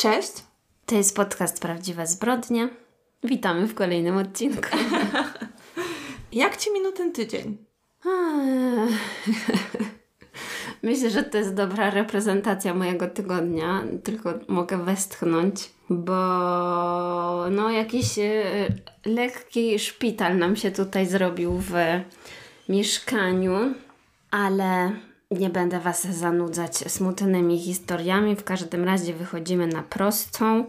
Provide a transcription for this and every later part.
Cześć. To jest podcast Prawdziwe Zbrodnie. Witamy w kolejnym odcinku. Jak Ci minął ten tydzień? Myślę, że to jest dobra reprezentacja mojego tygodnia, tylko mogę westchnąć, bo no jakiś e, lekki szpital nam się tutaj zrobił w mieszkaniu, ale nie będę Was zanudzać smutnymi historiami. W każdym razie wychodzimy na prostą.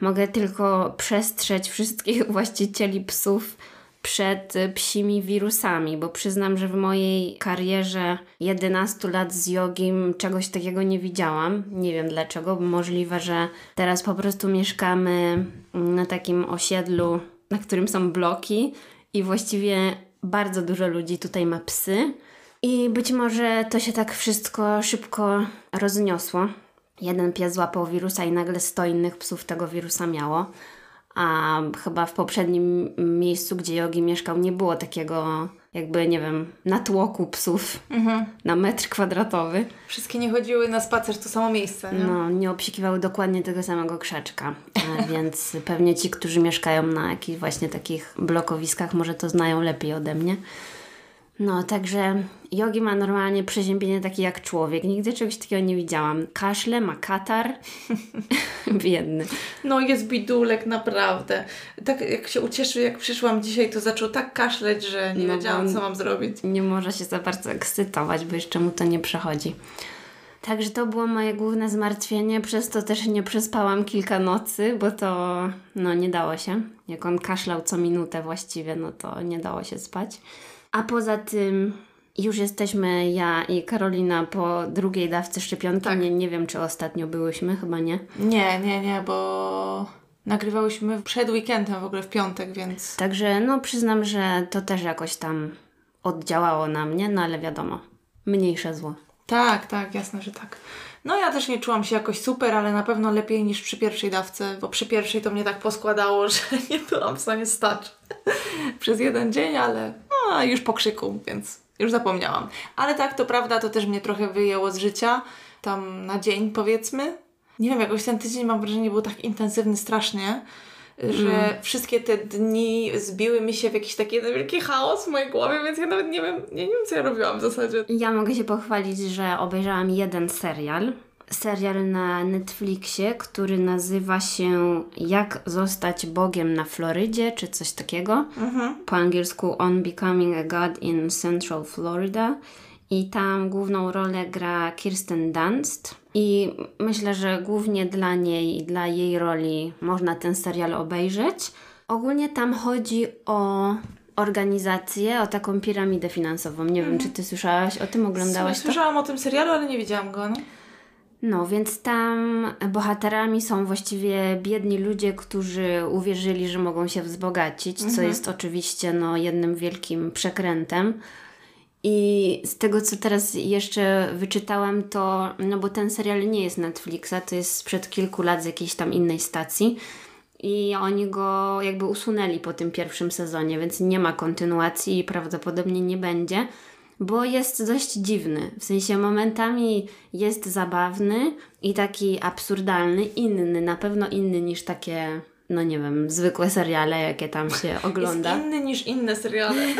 Mogę tylko przestrzec wszystkich właścicieli psów przed psimi wirusami, bo przyznam, że w mojej karierze 11 lat z jogim czegoś takiego nie widziałam. Nie wiem dlaczego, możliwe, że teraz po prostu mieszkamy na takim osiedlu, na którym są bloki i właściwie bardzo dużo ludzi tutaj ma psy. I być może to się tak wszystko szybko rozniosło. Jeden pies złapał wirusa i nagle 100 innych psów tego wirusa miało. A chyba w poprzednim miejscu, gdzie Jogi mieszkał, nie było takiego, jakby, nie wiem, natłoku psów mhm. na metr kwadratowy. Wszystkie nie chodziły na spacer w to samo miejsce. Nie? No, nie obsikiwały dokładnie tego samego krzaczka. E, więc pewnie ci, którzy mieszkają na jakichś właśnie takich blokowiskach, może to znają lepiej ode mnie. No, także Jogi ma normalnie przeziębienie takie jak człowiek. Nigdy czegoś takiego nie widziałam. Kaszle, ma katar. Biedny. No, jest bidulek, naprawdę. Tak jak się ucieszył, jak przyszłam dzisiaj, to zaczął tak kaszleć, że nie no, wiedziałam, co mam zrobić. Nie może się za bardzo ekscytować, bo jeszcze mu to nie przechodzi. Także to było moje główne zmartwienie, przez to też nie przespałam kilka nocy, bo to no nie dało się. Jak on kaszlał co minutę właściwie, no to nie dało się spać. A poza tym już jesteśmy ja i Karolina po drugiej dawce szczepionki. Tak. Nie, nie wiem, czy ostatnio byłyśmy, chyba nie. Nie, nie, nie, bo nagrywałyśmy przed weekendem w ogóle w piątek, więc. Także no przyznam, że to też jakoś tam oddziałało na mnie, no ale wiadomo, mniejsze zło. Tak, tak, jasne, że tak. No ja też nie czułam się jakoś super, ale na pewno lepiej niż przy pierwszej dawce, bo przy pierwszej to mnie tak poskładało, że nie byłam w stanie stać przez jeden dzień, ale no, już po krzyku, więc już zapomniałam. Ale tak, to prawda, to też mnie trochę wyjęło z życia, tam na dzień powiedzmy. Nie wiem, jakoś ten tydzień mam wrażenie był tak intensywny strasznie, że mm. wszystkie te dni zbiły mi się w jakiś taki jeden wielki chaos w mojej głowie, więc ja nawet nie wiem, nie, nie wiem co ja robiłam w zasadzie. Ja mogę się pochwalić, że obejrzałam jeden serial. Serial na Netflixie, który nazywa się Jak zostać Bogiem na Florydzie, czy coś takiego. Mhm. Po angielsku On Becoming a God in Central Florida. I tam główną rolę gra Kirsten Dunst. I myślę, że głównie dla niej i dla jej roli można ten serial obejrzeć. Ogólnie tam chodzi o organizację, o taką piramidę finansową. Nie wiem, czy ty słyszałaś o tym, oglądałaś to? Słyszałam o tym serialu, ale nie widziałam go. No. No, więc tam bohaterami są właściwie biedni ludzie, którzy uwierzyli, że mogą się wzbogacić, mhm. co jest oczywiście no, jednym wielkim przekrętem. I z tego, co teraz jeszcze wyczytałam, to, no bo ten serial nie jest Netflixa, to jest sprzed kilku lat z jakiejś tam innej stacji. I oni go jakby usunęli po tym pierwszym sezonie, więc nie ma kontynuacji i prawdopodobnie nie będzie, bo jest dość dziwny. W sensie momentami jest zabawny i taki absurdalny, inny, na pewno inny niż takie no nie wiem, zwykłe seriale, jakie tam się ogląda. Jest inny niż inne seriale.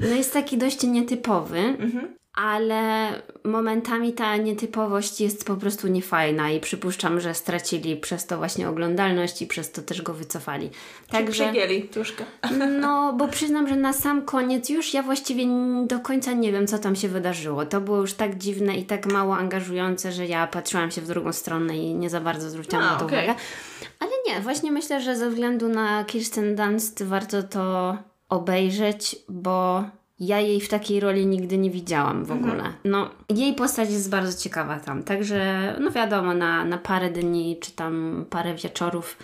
No jest taki dość nietypowy, mhm. Ale momentami ta nietypowość jest po prostu niefajna i przypuszczam, że stracili przez to właśnie oglądalność i przez to też go wycofali. Także przegięli troszkę. No, bo przyznam, że na sam koniec już ja właściwie do końca nie wiem, co tam się wydarzyło. To było już tak dziwne i tak mało angażujące, że ja patrzyłam się w drugą stronę i nie za bardzo zwróciłam na to okay. uwagę. Ale nie, właśnie myślę, że ze względu na Kirsten Dunst warto to obejrzeć, bo ja jej w takiej roli nigdy nie widziałam w mhm. ogóle. No, jej postać jest bardzo ciekawa tam, także no wiadomo, na, na parę dni czy tam parę wieczorów,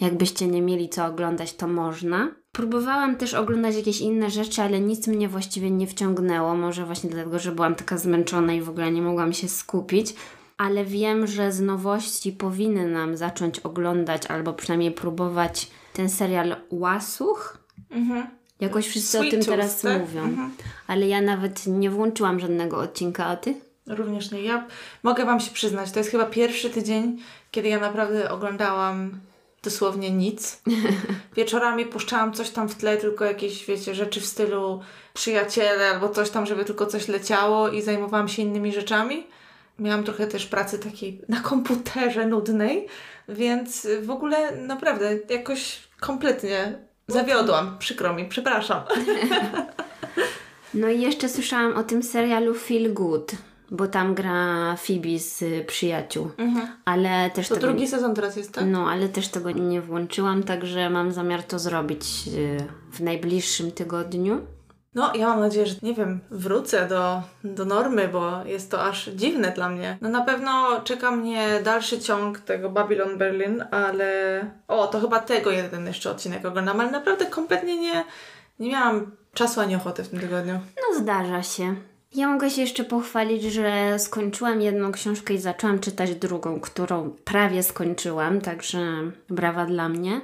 jakbyście nie mieli co oglądać, to można. Próbowałam też oglądać jakieś inne rzeczy, ale nic mnie właściwie nie wciągnęło. Może właśnie dlatego, że byłam taka zmęczona i w ogóle nie mogłam się skupić. Ale wiem, że z nowości powinny nam zacząć oglądać albo przynajmniej próbować ten serial Łasuch. Mhm. Jakoś wszyscy Sweet o tym teraz tak? mówią. Mhm. Ale ja nawet nie włączyłam żadnego odcinka, a ty? Również nie. Ja mogę Wam się przyznać, to jest chyba pierwszy tydzień, kiedy ja naprawdę oglądałam dosłownie nic. Wieczorami puszczałam coś tam w tle, tylko jakieś, wiecie, rzeczy w stylu przyjaciele albo coś tam, żeby tylko coś leciało i zajmowałam się innymi rzeczami. Miałam trochę też pracy takiej na komputerze nudnej, więc w ogóle naprawdę jakoś kompletnie zawiodłam. Przykro mi, przepraszam. No i jeszcze słyszałam o tym serialu Feel Good, bo tam gra Phoebe z przyjaciół. Ale też To tego drugi sezon teraz jest, tak? No, ale też tego nie włączyłam, także mam zamiar to zrobić y, w najbliższym tygodniu. No, ja mam nadzieję, że nie wiem, wrócę do, do normy, bo jest to aż dziwne dla mnie. No na pewno czeka mnie dalszy ciąg tego Babylon Berlin, ale. O, to chyba tego jeden jeszcze odcinek oglądam, ale naprawdę kompletnie nie, nie miałam czasu ani ochoty w tym tygodniu. No, zdarza się. Ja mogę się jeszcze pochwalić, że skończyłam jedną książkę i zaczęłam czytać drugą, którą prawie skończyłam, także brawa dla mnie.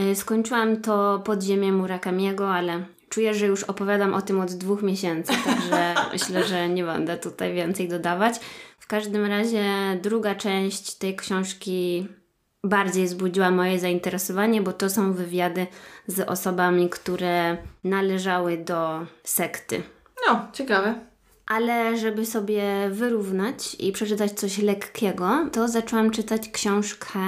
Y, Skończyłam to Podziemie Murakamiego, ale czuję, że już opowiadam o tym od dwóch miesięcy, także myślę, że nie będę tutaj więcej dodawać. W każdym razie druga część tej książki bardziej wzbudziła moje zainteresowanie, bo to są wywiady z osobami, które należały do sekty. No, ciekawe. Ale żeby sobie wyrównać i przeczytać coś lekkiego, to zaczęłam czytać książkę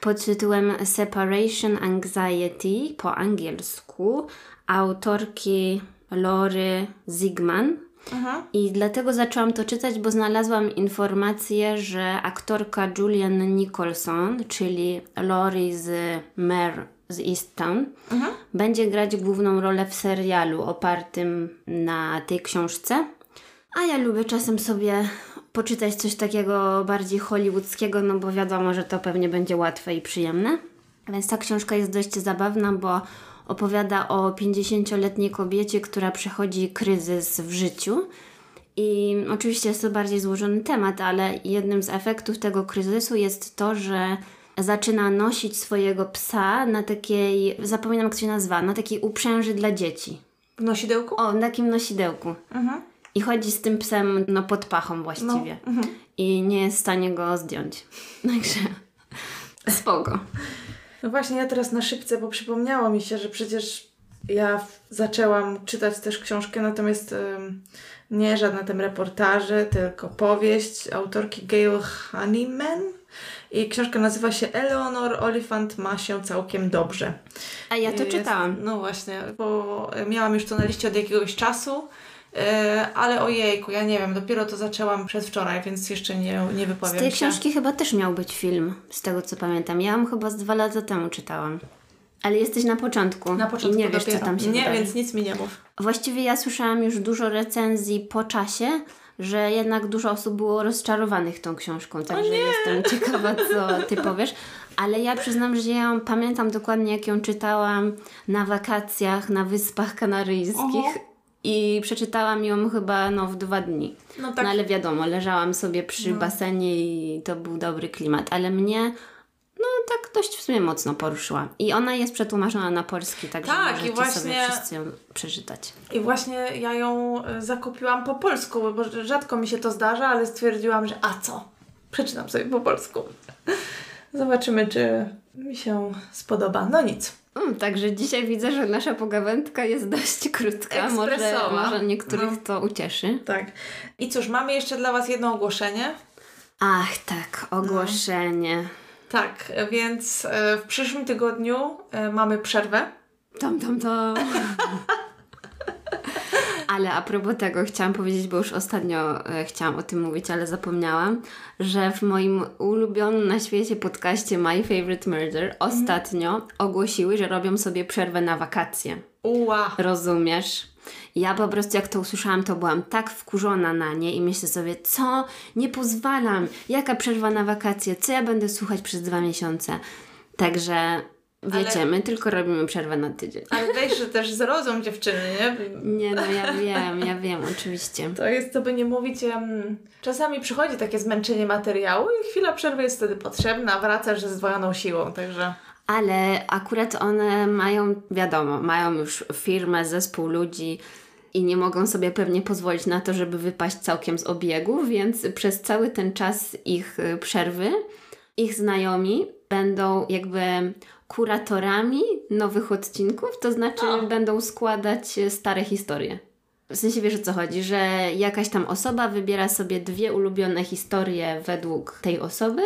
pod tytułem Separation Anxiety po angielsku autorki Lory Zigman. Aha. I dlatego zaczęłam to czytać, bo znalazłam informację, że aktorka Julian Nicholson, czyli Lori z Mare z Easttown, będzie grać główną rolę w serialu opartym na tej książce. A ja lubię czasem sobie poczytać coś takiego bardziej hollywoodzkiego, no bo wiadomo, że to pewnie będzie łatwe i przyjemne. Więc ta książka jest dość zabawna, bo opowiada o 50-letniej kobiecie, która przechodzi kryzys w życiu. I oczywiście jest to bardziej złożony temat, ale jednym z efektów tego kryzysu jest to, że zaczyna nosić swojego psa na takiej, zapominam jak to się nazywa, na takiej uprzęży dla dzieci. W nosidełku? O, na takim nosidełku. Mhm. I chodzi z tym psem no, pod pachą właściwie. I nie jest w stanie go zdjąć. Także spoko. No właśnie, ja teraz na szybce, bo przypomniało mi się, że przecież ja zaczęłam czytać też książkę, natomiast ym, nie żadne tam reportaże, tylko powieść autorki Gail Honeyman. I książka nazywa się Eleanor Oliphant ma się całkiem dobrze. A ja to Jest- czytałam. No właśnie, bo miałam już to na liście od jakiegoś czasu, ale ojejku, ja nie wiem, dopiero to zaczęłam przedwczoraj, więc jeszcze nie, nie Z wypowiem tej się. książki chyba też miał być film, z tego co pamiętam. Ja ją chyba z dwa lata temu czytałam. Ale jesteś na początku. Na początku I nie wiesz, dopiero. co tam się Nie, wydarzy. więc nic mi nie mów. Właściwie ja słyszałam już dużo recenzji po czasie, że jednak dużo osób było rozczarowanych tą książką, także jestem ciekawa, co ty powiesz. Ale ja przyznam, że ja pamiętam dokładnie, jak ją czytałam na wakacjach na Wyspach Kanaryjskich Oho. I przeczytałam ją chyba no, w dwa dni. No tak. No ale wiadomo, leżałam sobie przy basenie i to był dobry klimat, ale mnie no tak dość w sumie mocno poruszyła. I ona jest przetłumaczona na polski, także Tak, i możecie właśnie- sobie wszyscy ją przeczytać. I właśnie ja ją e, zakupiłam po polsku, bo rzadko mi się to zdarza, ale stwierdziłam, że a co? Przeczytam sobie po polsku. Zobaczymy, czy mi się spodoba. No nic. Mm, także dzisiaj widzę, że nasza pogawędka jest dość krótka. Może, może niektórych No. to ucieszy. Tak. I cóż, mamy jeszcze dla Was jedno ogłoszenie. Ach, tak, ogłoszenie. Tak, więc e, w przyszłym tygodniu e, mamy przerwę. Tam, tam, tam. Ale a propos tego chciałam powiedzieć, bo już ostatnio e, chciałam o tym mówić, ale zapomniałam, że w moim ulubionym na świecie podcaście My Favorite Murder ostatnio ogłosiły, że robią sobie przerwę na wakacje. Uła. Rozumiesz? Ja po prostu jak to usłyszałam, to byłam tak wkurzona na nie i myślę sobie, co? Nie pozwalam. Jaka przerwa na wakacje? Co ja będę słuchać przez dwa miesiące? Także wiecie, my tylko robimy przerwę na tydzień. Ale weź, że też zrozum dziewczyny, nie? Nie no, ja wiem, ja wiem, oczywiście. To jest, to by nie mówić, em, czasami przychodzi takie zmęczenie materiału i chwila przerwy jest wtedy potrzebna, wracasz ze zdwojoną siłą, także... Ale akurat one mają, wiadomo, mają już firmę, zespół ludzi i nie mogą sobie pewnie pozwolić na to, żeby wypaść całkiem z obiegu, więc przez cały ten czas ich y, przerwy ich znajomi będą jakby kuratorami nowych odcinków, to znaczy O. będą składać y, stare historie. W sensie wiesz o co chodzi, że jakaś tam osoba wybiera sobie dwie ulubione historie według tej osoby,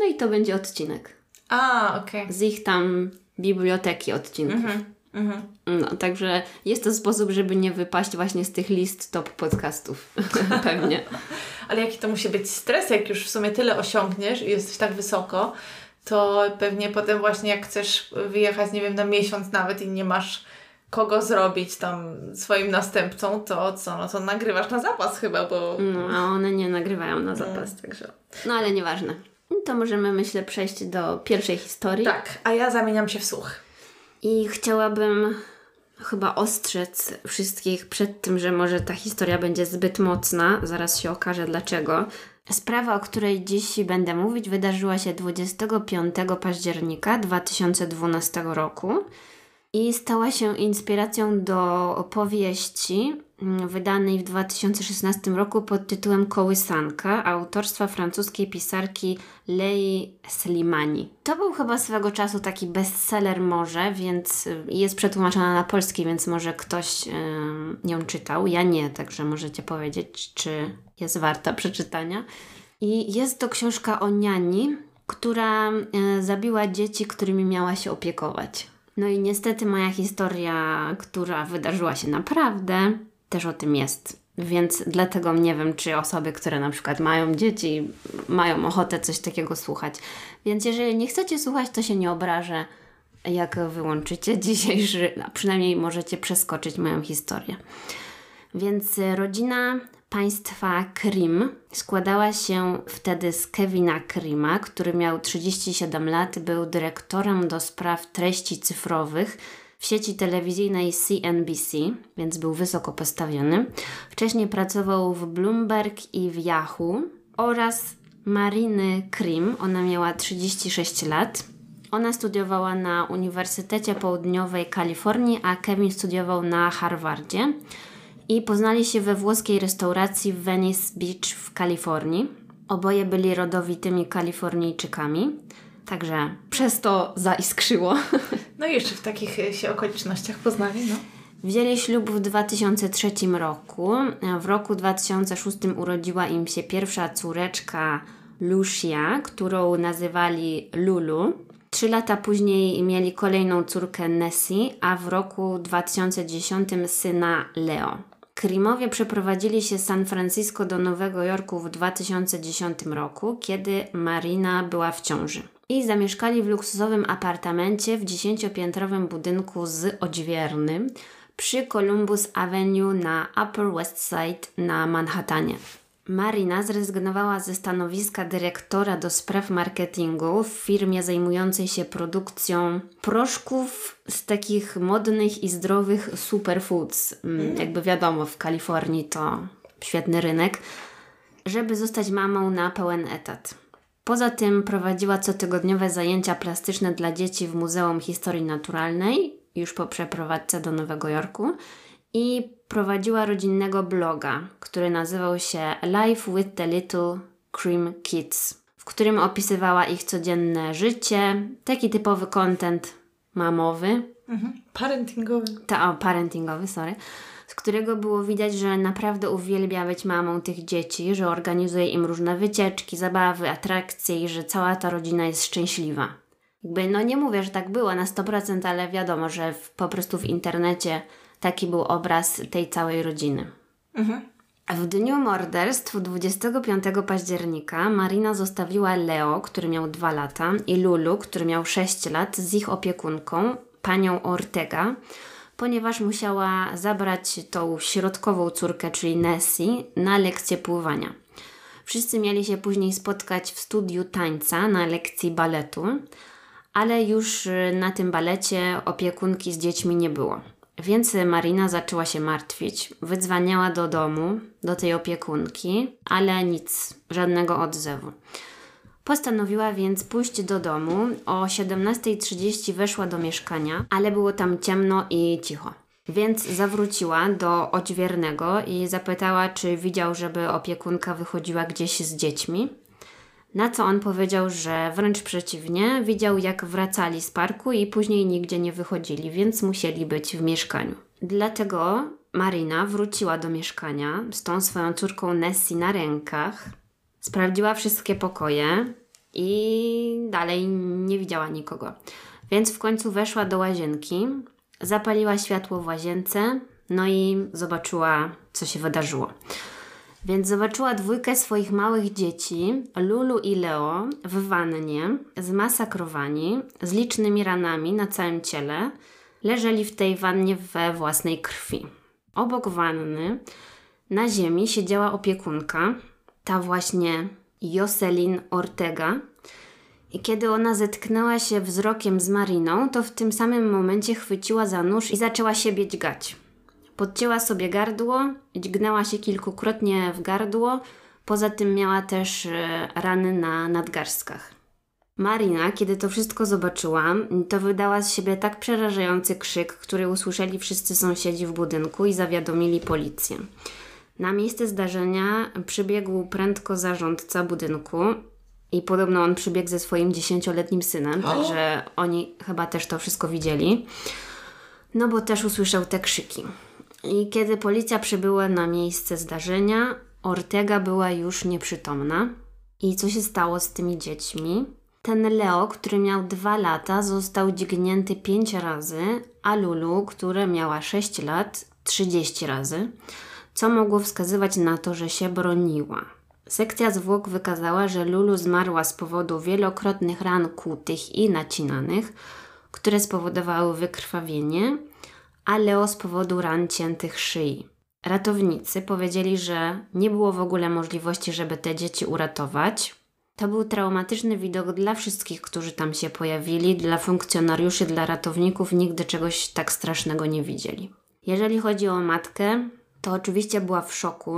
no i to będzie odcinek A, okej. z ich tam biblioteki odcinków. Mhm. Mhm. No, także jest to sposób, żeby nie wypaść właśnie z tych list top podcastów. Pewnie. Ale jaki to musi być stres, jak już w sumie tyle osiągniesz i jesteś tak wysoko, to pewnie potem właśnie jak chcesz wyjechać, nie wiem, na miesiąc nawet i nie masz kogo zrobić tam swoim następcą, to co, no to nagrywasz na zapas chyba, bo... No, a one nie nagrywają na zapas, także. No ale nieważne. To możemy, myślę, przejść do pierwszej historii. Tak, a ja zamieniam się w słuch. I chciałabym chyba ostrzec wszystkich przed tym, że może ta historia będzie zbyt mocna. Zaraz się okaże dlaczego. Sprawa, o której dziś będę mówić, wydarzyła się 25 października 2012 roku i stała się inspiracją do opowieści wydanej w 2016 roku pod tytułem Kołysanka autorstwa francuskiej pisarki Lei Slimani. To był chyba swego czasu taki bestseller może, więc y, jest przetłumaczona na polski, więc może ktoś y, ją czytał. Ja nie, także możecie powiedzieć, czy jest warta przeczytania. I jest to książka o niani, która y, zabiła dzieci, którymi miała się opiekować. No i niestety moja historia, która wydarzyła się naprawdę, też o tym jest. Więc dlatego nie wiem, czy osoby, które na przykład mają dzieci, mają ochotę coś takiego słuchać. Więc jeżeli nie chcecie słuchać, to się nie obrażę, jak wyłączycie dzisiejszy, a przynajmniej możecie przeskoczyć moją historię. Więc e, rodzina państwa Krim składała się wtedy z Kevina Krima, który miał 37 lat, był dyrektorem do spraw treści cyfrowych w sieci telewizyjnej CNBC, więc był wysoko postawiony. Wcześniej pracował w Bloomberg i w Yahoo oraz Mariny Krim. Ona miała 36 lat. Ona studiowała na Uniwersytecie Południowej Kalifornii, a Kevin studiował na Harvardzie i poznali się we włoskiej restauracji w Venice Beach w Kalifornii. Oboje byli rodowitymi Kalifornijczykami, także przez to zaiskrzyło. No i jeszcze w takich e, się okolicznościach poznali, no. Wzięli ślub w 2003 roku. W roku 2006 urodziła im się pierwsza córeczka Lucia, którą nazywali Lulu. Trzy lata później mieli kolejną córkę Nessie, a w roku 2010 syna Leo. Krimowie przeprowadzili się z San Francisco do Nowego Jorku w 2010 roku, kiedy Marina była w ciąży. I zamieszkali w luksusowym apartamencie w dziesięciopiętrowym budynku z odźwierny przy Columbus Avenue na Upper West Side na Manhattanie. Marina zrezygnowała ze stanowiska dyrektora do spraw marketingu w firmie zajmującej się produkcją proszków z takich modnych i zdrowych superfoods. Mm, Jakby wiadomo, w Kalifornii to świetny rynek, żeby zostać mamą na pełen etat. Poza tym prowadziła cotygodniowe zajęcia plastyczne dla dzieci w Muzeum Historii Naturalnej, już po przeprowadzce do Nowego Jorku, i prowadziła rodzinnego bloga, który nazywał się Life with the Little Cream Kids, w którym opisywała ich codzienne życie, taki typowy content mamowy, Mhm. Parentingowy. ta, o, parentingowy, sorry, z którego było widać, że naprawdę uwielbia być mamą tych dzieci, że organizuje im różne wycieczki, zabawy, atrakcje i że cała ta rodzina jest szczęśliwa. Jakby, no nie mówię, że tak było na 100%, ale wiadomo, że w, po prostu w internecie taki był obraz tej całej rodziny. W dniu morderstw 25 października Marina zostawiła Leo, który miał 2 lata, i Lulu, który miał 6 lat, z ich opiekunką, panią Ortega, ponieważ musiała zabrać tą środkową córkę, czyli Nessie, na lekcję pływania. Wszyscy mieli się później spotkać w studiu tańca na lekcji baletu, ale już y, na tym balecie opiekunki z dziećmi nie było. Więc Marina zaczęła się martwić. Wydzwaniała do domu, do tej opiekunki, ale nic, żadnego odzewu. Postanowiła więc pójść do domu. O 17.30 weszła do mieszkania, ale było tam ciemno i cicho. Więc zawróciła do odźwiernego i zapytała, czy widział, żeby opiekunka wychodziła gdzieś z dziećmi. Na co on powiedział, że wręcz przeciwnie, widział jak wracali z parku i później nigdzie nie wychodzili, więc musieli być w mieszkaniu. Dlatego Marina wróciła do mieszkania z tą swoją córką Nessie na rękach, sprawdziła wszystkie pokoje i dalej nie widziała nikogo. Więc w końcu weszła do łazienki, zapaliła światło w łazience, no i zobaczyła, co się wydarzyło. Więc zobaczyła dwójkę swoich małych dzieci, Lulu i Leo, w wannie, zmasakrowani, z licznymi ranami na całym ciele. Leżeli w tej wannie we własnej krwi. Obok wanny, na ziemi, siedziała opiekunka, ta właśnie Jocelyn Ortega. I kiedy ona zetknęła się wzrokiem z Mariną, to w tym samym momencie chwyciła za nóż i zaczęła się bieć gać. Podcięła sobie gardło, dźgnęła się kilkukrotnie w gardło, poza tym miała też e, rany na nadgarstkach. Marina, kiedy to wszystko zobaczyła, to wydała z siebie tak przerażający krzyk, który usłyszeli wszyscy sąsiedzi w budynku i zawiadomili policję. Na miejsce zdarzenia przybiegł prędko zarządca budynku i podobno on przybiegł ze swoim dziesięcioletnim synem, także oni chyba też to wszystko widzieli. No bo też usłyszał te krzyki. I kiedy policja przybyła na miejsce zdarzenia, Ortega była już nieprzytomna. I co się stało z tymi dziećmi? Ten Leo, który miał dwa lata, został dźgnięty pięć razy, a Lulu, która miała 6 lat, 30 razy, co mogło wskazywać na to, że się broniła. Sekcja zwłok wykazała, że Lulu zmarła z powodu wielokrotnych ran kłutych i nacinanych, które spowodowały wykrwawienie, a Leo z powodu ran ciętych szyi. Ratownicy powiedzieli, że nie było w ogóle możliwości, żeby te dzieci uratować. To był traumatyczny widok dla wszystkich, którzy tam się pojawili, dla funkcjonariuszy, dla ratowników, nigdy czegoś tak strasznego nie widzieli. Jeżeli chodzi o matkę, to oczywiście była w szoku,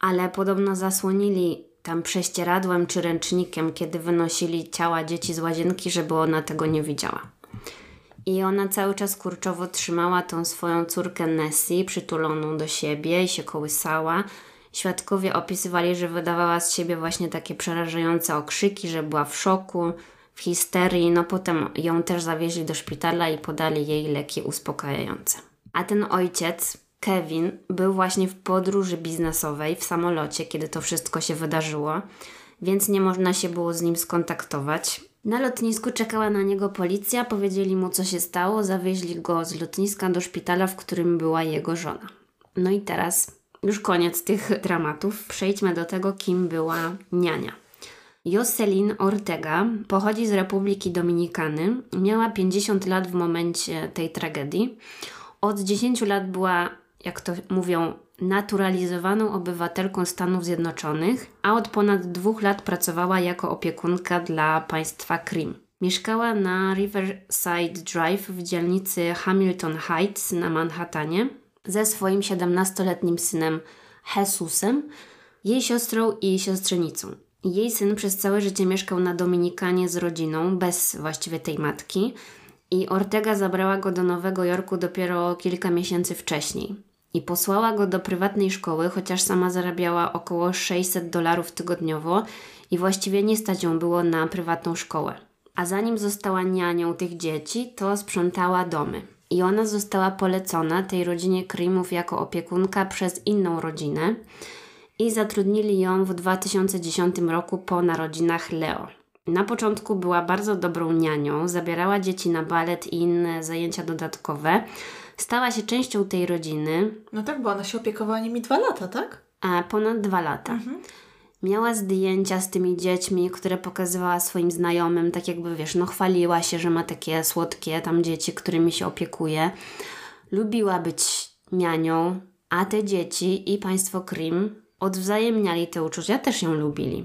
ale podobno zasłonili tam prześcieradłem czy ręcznikiem, kiedy wynosili ciała dzieci z łazienki, żeby ona tego nie widziała. I ona cały czas kurczowo trzymała tą swoją córkę Nessie przytuloną do siebie i się kołysała. Świadkowie opisywali, że wydawała z siebie właśnie takie przerażające okrzyki, że była w szoku, w histerii. No potem ją też zawieźli do szpitala i podali jej leki uspokajające. A ten ojciec, Kevin, był właśnie w podróży biznesowej w samolocie, kiedy to wszystko się wydarzyło, więc nie można się było z nim skontaktować. Na lotnisku czekała na niego policja, powiedzieli mu co się stało, zawieźli go z lotniska do szpitala, w którym była jego żona. No i teraz już koniec tych dramatów. Przejdźmy do tego, kim była niania. Jocelyn Ortega pochodzi z Republiki Dominikany. Miała 50 lat w momencie tej tragedii. Od 10 lat była, jak to mówią, naturalizowaną obywatelką Stanów Zjednoczonych, a od ponad dwóch lat pracowała jako opiekunka dla państwa Krim. Mieszkała na Riverside Drive w dzielnicy Hamilton Heights na Manhattanie ze swoim 17-letnim synem Jesusem, jej siostrą i siostrzenicą. Jej syn przez całe życie mieszkał na Dominikanie z rodziną, bez właściwie tej matki, i Ortega zabrała go do Nowego Jorku dopiero kilka miesięcy wcześniej. I posłała go do prywatnej szkoły, chociaż sama zarabiała około 600 dolarów tygodniowo i właściwie nie stać ją było na prywatną szkołę. A zanim została nianią tych dzieci, to sprzątała domy. I ona została polecona tej rodzinie Krimów jako opiekunka przez inną rodzinę i zatrudnili ją w 2010 roku po narodzinach Leo. Na początku była bardzo dobrą nianią, zabierała dzieci na balet i inne zajęcia dodatkowe. Stała się częścią tej rodziny. No tak, bo ona się opiekowała nimi dwa lata, tak? A ponad dwa lata. Miała zdjęcia z tymi dziećmi, które pokazywała swoim znajomym, tak jakby wiesz, no chwaliła się, że ma takie słodkie tam dzieci, którymi się opiekuje. Lubiła być nianią, a te dzieci i państwo Krim odwzajemniali te uczucia, też ją lubili.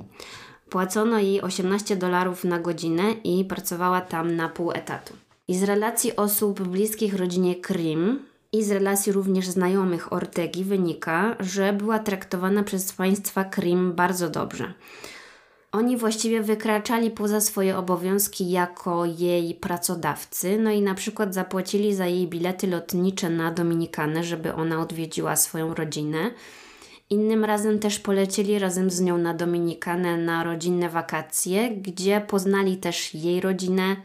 Płacono jej 18 dolarów na godzinę i pracowała tam na pół etatu. I z relacji osób bliskich rodzinie Krim i z relacji również znajomych Ortegi wynika, że była traktowana przez państwa Krim bardzo dobrze. Oni właściwie wykraczali poza swoje obowiązki jako jej pracodawcy, no i na przykład zapłacili za jej bilety lotnicze na Dominikanę, żeby ona odwiedziła swoją rodzinę. Innym razem też polecieli razem z nią na Dominikanę na rodzinne wakacje, gdzie poznali też jej rodzinę,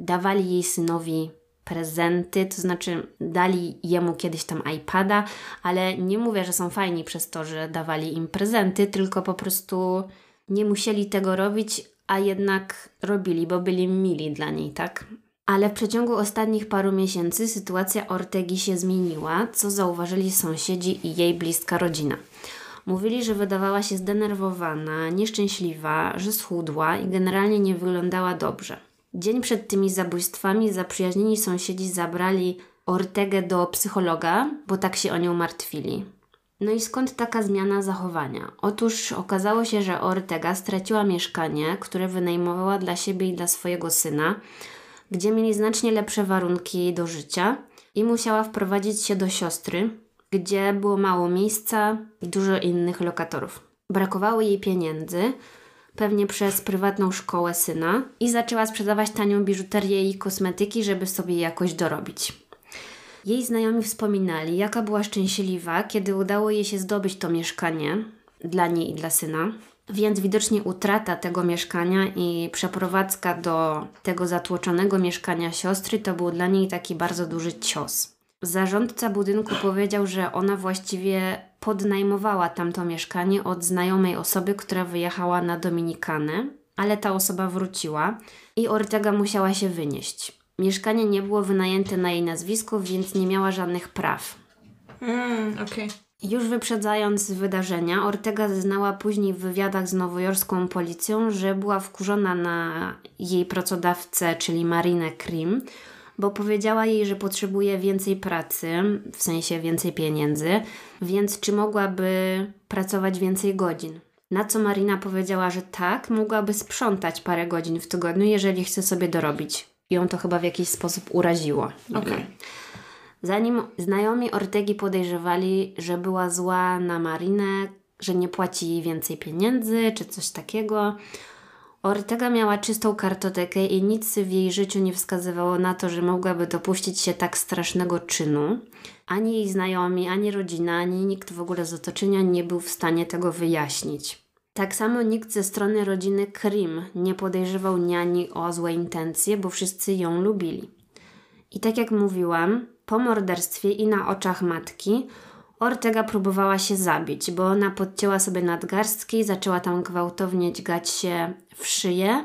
dawali jej synowi prezenty, to znaczy dali jemu kiedyś tam iPada, ale nie mówię, że są fajni przez to, że dawali im prezenty, tylko po prostu nie musieli tego robić, a jednak robili, bo byli mili dla niej, tak? Ale w przeciągu ostatnich paru miesięcy sytuacja Ortegi się zmieniła, co zauważyli sąsiedzi i jej bliska rodzina. Mówili, że wydawała się zdenerwowana, nieszczęśliwa, że schudła i generalnie nie wyglądała dobrze. Dzień przed tymi zabójstwami zaprzyjaźnieni sąsiedzi zabrali Ortegę do psychologa, bo tak się o nią martwili. No i skąd taka zmiana zachowania? Otóż okazało się, że Ortega straciła mieszkanie, które wynajmowała dla siebie i dla swojego syna, gdzie mieli znacznie lepsze warunki do życia i musiała wprowadzić się do siostry, gdzie było mało miejsca i dużo innych lokatorów. Brakowało jej pieniędzy, pewnie przez prywatną szkołę syna, i zaczęła sprzedawać tanią biżuterię i kosmetyki, żeby sobie jakoś dorobić. Jej znajomi wspominali, jaka była szczęśliwa, kiedy udało jej się zdobyć to mieszkanie dla niej i dla syna. Więc widocznie utrata tego mieszkania i przeprowadzka do tego zatłoczonego mieszkania siostry to był dla niej taki bardzo duży cios. Zarządca budynku powiedział, że ona właściwie podnajmowała tamto mieszkanie od znajomej osoby, która wyjechała na Dominikanę, ale ta osoba wróciła i Ortega musiała się wynieść. Mieszkanie nie było wynajęte na jej nazwisko, więc nie miała żadnych praw. Mm, okej. Już wyprzedzając wydarzenia, Ortega zeznała później w wywiadach z nowojorską policją, że była wkurzona na jej pracodawcę, czyli Marinę Krim, bo powiedziała jej, że potrzebuje więcej pracy, w sensie więcej pieniędzy, więc czy mogłaby pracować więcej godzin. Na co Marina powiedziała, że tak, mogłaby sprzątać parę godzin w tygodniu, jeżeli chce sobie dorobić. Ją to chyba w jakiś sposób uraziło. Okej. Zanim znajomi Ortegi podejrzewali, że była zła na Marinę, że nie płaci jej więcej pieniędzy czy coś takiego, Ortega miała czystą kartotekę i nic w jej życiu nie wskazywało na to, że mogłaby dopuścić się tak strasznego czynu. Ani jej znajomi, ani rodzina, ani nikt w ogóle z otoczenia nie był w stanie tego wyjaśnić. Tak samo nikt ze strony rodziny Krim nie podejrzewał niani o złe intencje, bo wszyscy ją lubili. I tak jak mówiłam, po morderstwie i na oczach matki Ortega próbowała się zabić, bo ona podcięła sobie nadgarstki, zaczęła tam gwałtownie dźgać się w szyję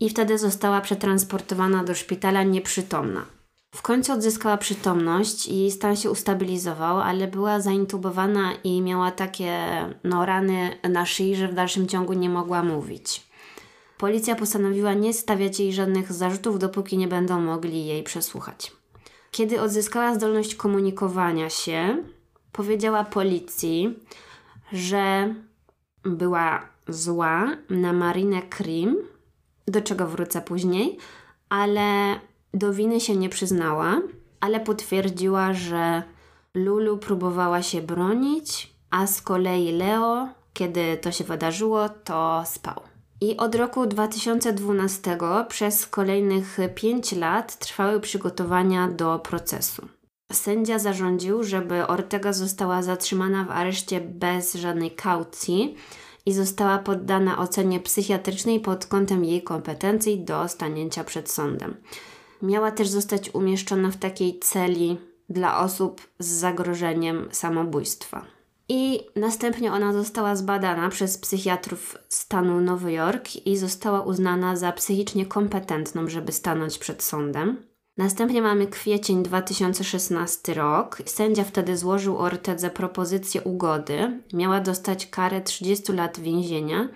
i wtedy została przetransportowana do szpitala nieprzytomna. W końcu odzyskała przytomność i stan się ustabilizował, ale była zaintubowana i miała takie no, rany na szyi, że w dalszym ciągu nie mogła mówić. Policja postanowiła nie stawiać jej żadnych zarzutów, dopóki nie będą mogli jej przesłuchać. Kiedy odzyskała zdolność komunikowania się, powiedziała policji, że była zła na Marinę Krim, do czego wrócę później, ale do winy się nie przyznała, ale potwierdziła, że Lulu próbowała się bronić, a z kolei Leo, kiedy to się wydarzyło, to spał. I od roku 2012 przez kolejnych 5 lat trwały przygotowania do procesu. Sędzia zarządził, żeby Ortega została zatrzymana w areszcie bez żadnej kaucji i została poddana ocenie psychiatrycznej pod kątem jej kompetencji do stanięcia przed sądem. Miała też zostać umieszczona w takiej celi dla osób z zagrożeniem samobójstwa. I następnie ona została zbadana przez psychiatrów stanu Nowy Jork i została uznana za psychicznie kompetentną, żeby stanąć przed sądem. Następnie mamy kwiecień 2016 rok. Sędzia wtedy złożył Ortedze propozycję ugody. Miała dostać karę 30 lat więzienia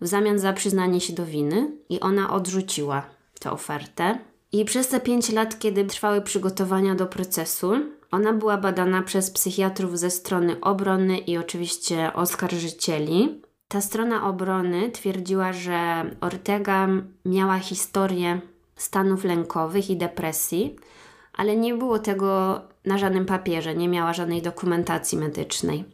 w zamian za przyznanie się do winy i ona odrzuciła tę ofertę. I przez te 5 lat, kiedy trwały przygotowania do procesu, ona była badana przez psychiatrów ze strony obrony i oczywiście oskarżycieli. Ta strona obrony twierdziła, że Ortega miała historię stanów lękowych i depresji, ale nie było tego na żadnym papierze, nie miała żadnej dokumentacji medycznej.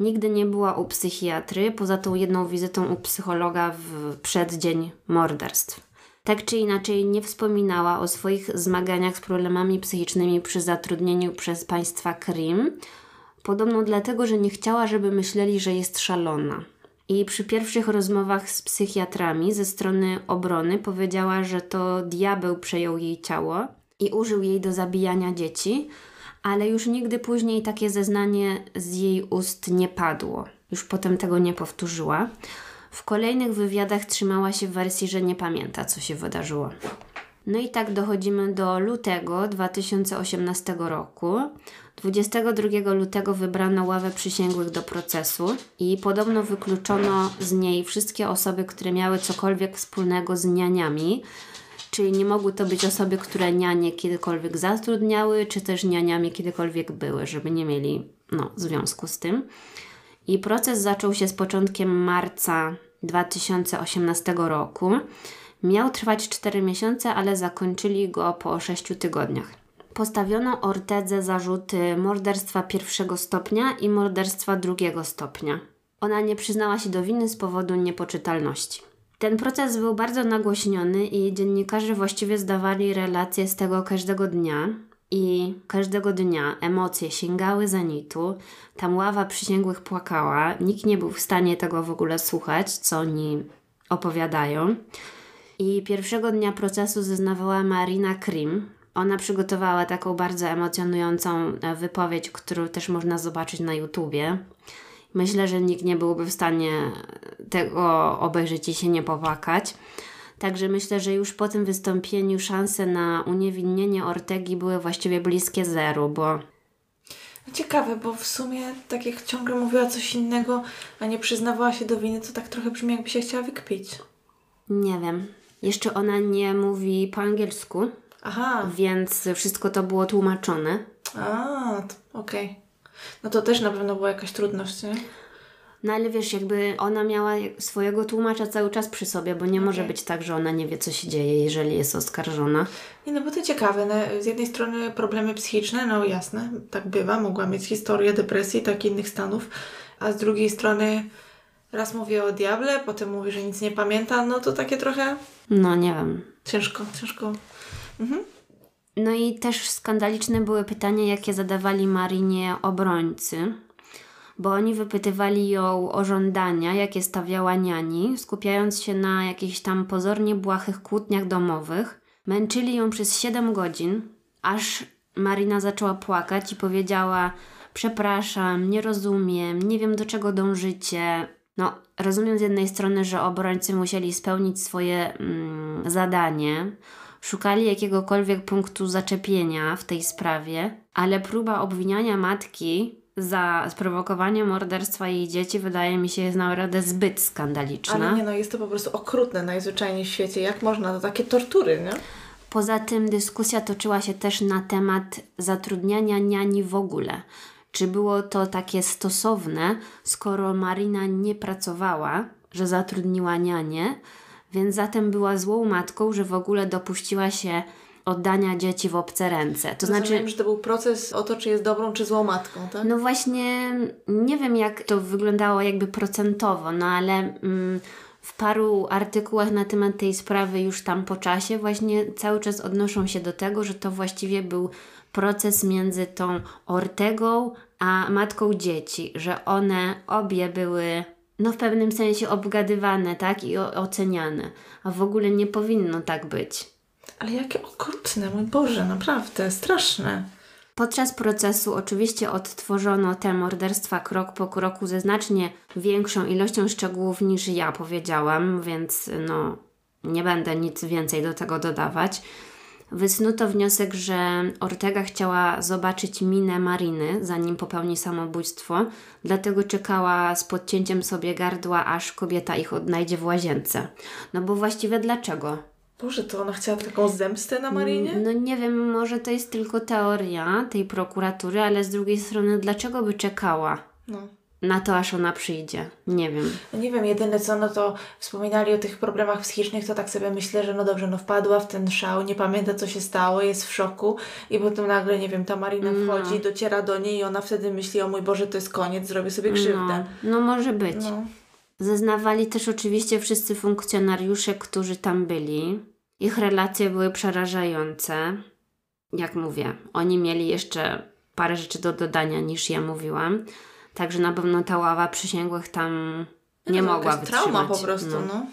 Nigdy nie była u psychiatry, poza tą jedną wizytą u psychologa w przeddzień morderstw. Tak czy inaczej nie wspominała o swoich zmaganiach z problemami psychicznymi przy zatrudnieniu przez państwa Krim, podobno dlatego, że nie chciała, żeby myśleli, że jest szalona. I przy pierwszych rozmowach z psychiatrami ze strony obrony powiedziała, że to diabeł przejął jej ciało i użył jej do zabijania dzieci, ale już nigdy później takie zeznanie z jej ust nie padło. Już potem tego nie powtórzyła. W kolejnych wywiadach trzymała się w wersji, że nie pamięta, co się wydarzyło. No i tak dochodzimy do lutego 2018 roku. 22 lutego wybrano ławę przysięgłych do procesu i podobno wykluczono z niej wszystkie osoby, które miały cokolwiek wspólnego z nianiami, czyli nie mogły to być osoby, które nianie kiedykolwiek zatrudniały, czy też nianiami kiedykolwiek były, żeby nie mieli no, związku z tym. I proces zaczął się z początkiem marca 2018 roku. Miał trwać 4 miesiące, ale zakończyli go po 6 tygodniach. Postawiono Ortedze zarzuty morderstwa pierwszego stopnia i morderstwa drugiego stopnia. Ona nie przyznała się do winy z powodu niepoczytalności. Ten proces był bardzo nagłośniony i dziennikarze właściwie zdawali relacje z tego każdego dnia. I każdego dnia emocje sięgały zenitu, tam ława przysięgłych płakała, nikt nie był w stanie tego w ogóle słuchać, co oni opowiadają. I pierwszego dnia procesu zeznawała Marina Krim. Ona przygotowała taką bardzo emocjonującą e, wypowiedź, którą też można zobaczyć na YouTubie. Myślę, że nikt nie byłby w stanie tego obejrzeć i się nie popłakać. Także myślę, że już po tym wystąpieniu szanse na uniewinnienie Ortegi były właściwie bliskie zeru, bo Ciekawe, bo w sumie tak jak ciągle mówiła coś innego, a nie przyznawała się do winy, to tak trochę brzmi jakby się chciała wykpić. Nie wiem. Jeszcze ona nie mówi po angielsku. Aha. Więc wszystko to było tłumaczone. A, okej. Okay. No to też na pewno była jakaś trudność, nie? No ale wiesz, jakby ona miała swojego tłumacza cały czas przy sobie, bo nie okay. może być tak, że ona nie wie, co się dzieje, jeżeli jest oskarżona. Nie, no bo to ciekawe. No, z jednej strony problemy psychiczne, no jasne, tak bywa, mogła mieć historię depresji, tak innych stanów, a z drugiej strony raz mówię o diable, potem mówi, że nic nie pamięta, no to takie trochę... No nie wiem. Ciężko, ciężko. Mhm. No i też skandaliczne były pytania, jakie zadawali Marinie obrońcy bo oni wypytywali ją o żądania, jakie stawiała niani, skupiając się na jakichś tam pozornie błahych kłótniach domowych. Męczyli ją przez 7 godzin, aż Marina zaczęła płakać i powiedziała: Przepraszam, nie rozumiem, nie wiem do czego dążycie. No, rozumiem z jednej strony, że obrońcy musieli spełnić swoje mm, zadanie, szukali jakiegokolwiek punktu zaczepienia w tej sprawie, ale próba obwiniania matki za sprowokowanie morderstwa jej dzieci wydaje mi się jest naprawdę zbyt skandaliczna. Ale nie no, jest to po prostu okrutne najzwyczajniej w świecie. Jak można? To takie tortury, nie? Poza tym dyskusja toczyła się też na temat zatrudniania niani w ogóle. Czy było to takie stosowne, skoro Marina nie pracowała, że zatrudniła nianię, więc zatem była złą matką, że w ogóle dopuściła się oddania dzieci w obce ręce. To Rozumiem, znaczy, że to był proces o to, czy jest dobrą, czy złą matką, tak? No właśnie, nie wiem jak to wyglądało jakby procentowo, no ale mm, w paru artykułach na temat tej sprawy już tam po czasie właśnie cały czas odnoszą się do tego, że to właściwie był proces między tą Ortegą a matką dzieci, że one obie były no w pewnym sensie obgadywane, tak, i oceniane, a w ogóle nie powinno tak być. Ale jakie okrutne, mój Boże, naprawdę, straszne. Podczas procesu oczywiście odtworzono te morderstwa krok po kroku ze znacznie większą ilością szczegółów niż ja powiedziałam, więc no nie będę nic więcej do tego dodawać. Wysnuto wniosek, że Ortega chciała zobaczyć minę Mariny, zanim popełni samobójstwo, dlatego czekała z podcięciem sobie gardła, aż kobieta ich odnajdzie w łazience. No bo właściwie dlaczego? Boże, to ona chciała taką zemstę na Marinie? No nie wiem, może to jest tylko teoria tej prokuratury, ale z drugiej strony, dlaczego by czekała? No. Na to, aż ona przyjdzie. Nie wiem. No nie wiem, jedyne co, no to wspominali o tych problemach psychicznych, to tak sobie myślę, że no dobrze, no wpadła w ten szał, nie pamięta co się stało, jest w szoku i potem nagle, nie wiem, ta Marina No. wchodzi, dociera do niej i ona wtedy myśli, o mój Boże, to jest koniec, zrobię sobie No, krzywdę. no może być. No. Zeznawali też oczywiście wszyscy funkcjonariusze, którzy tam byli. Ich relacje były przerażające. Jak mówię, oni mieli jeszcze parę rzeczy do dodania niż ja mówiłam. Także na pewno ta ława przysięgłych tam nie To mogła wytrzymać. trauma po prostu, No. no.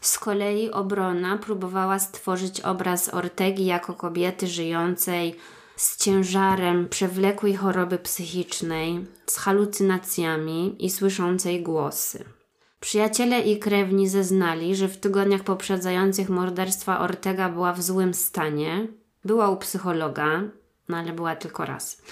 Z kolei obrona próbowała stworzyć obraz Ortegi jako kobiety żyjącej z ciężarem przewlekłej choroby psychicznej, z halucynacjami i słyszącej głosy. Przyjaciele i krewni zeznali, że w tygodniach poprzedzających morderstwa Ortega była w złym stanie. Była u psychologa, no ale była tylko raz.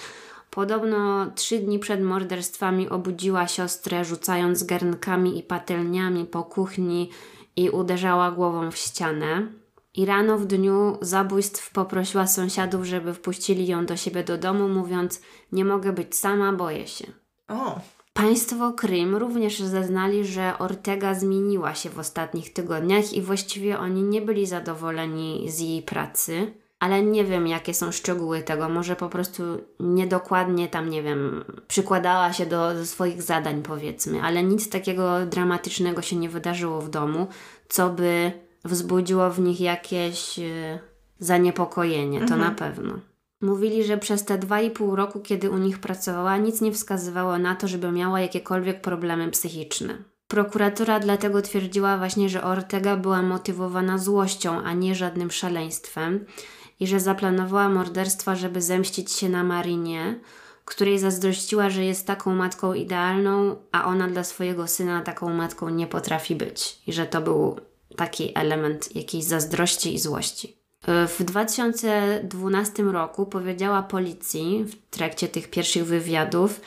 Podobno trzy dni przed morderstwami obudziła siostrę, rzucając garnkami i patelniami po kuchni i uderzała głową w ścianę. I rano w dniu zabójstw poprosiła sąsiadów, żeby wpuścili ją do siebie do domu, mówiąc: Nie mogę być sama, boję się. O, Państwo Krym również zeznali, że Ortega zmieniła się w ostatnich tygodniach i właściwie oni nie byli zadowoleni z jej pracy. Ale nie wiem, jakie są szczegóły tego. Może po prostu niedokładnie tam, nie wiem, przykładała się do, do swoich zadań, powiedzmy, ale nic takiego dramatycznego się nie wydarzyło w domu, co by wzbudziło w nich jakieś e, zaniepokojenie, to na pewno. Mówili, że przez te dwa i pół roku, kiedy u nich pracowała, nic nie wskazywało na to, żeby miała jakiekolwiek problemy psychiczne. Prokuratura dlatego twierdziła właśnie, że Ortega była motywowana złością, a nie żadnym szaleństwem i że zaplanowała morderstwa, żeby zemścić się na Marinie, której zazdrościła, że jest taką matką idealną, a ona dla swojego syna taką matką nie potrafi być. I że to był taki element jakiejś zazdrości i złości. W 2012 roku powiedziała policji w trakcie tych pierwszych wywiadów,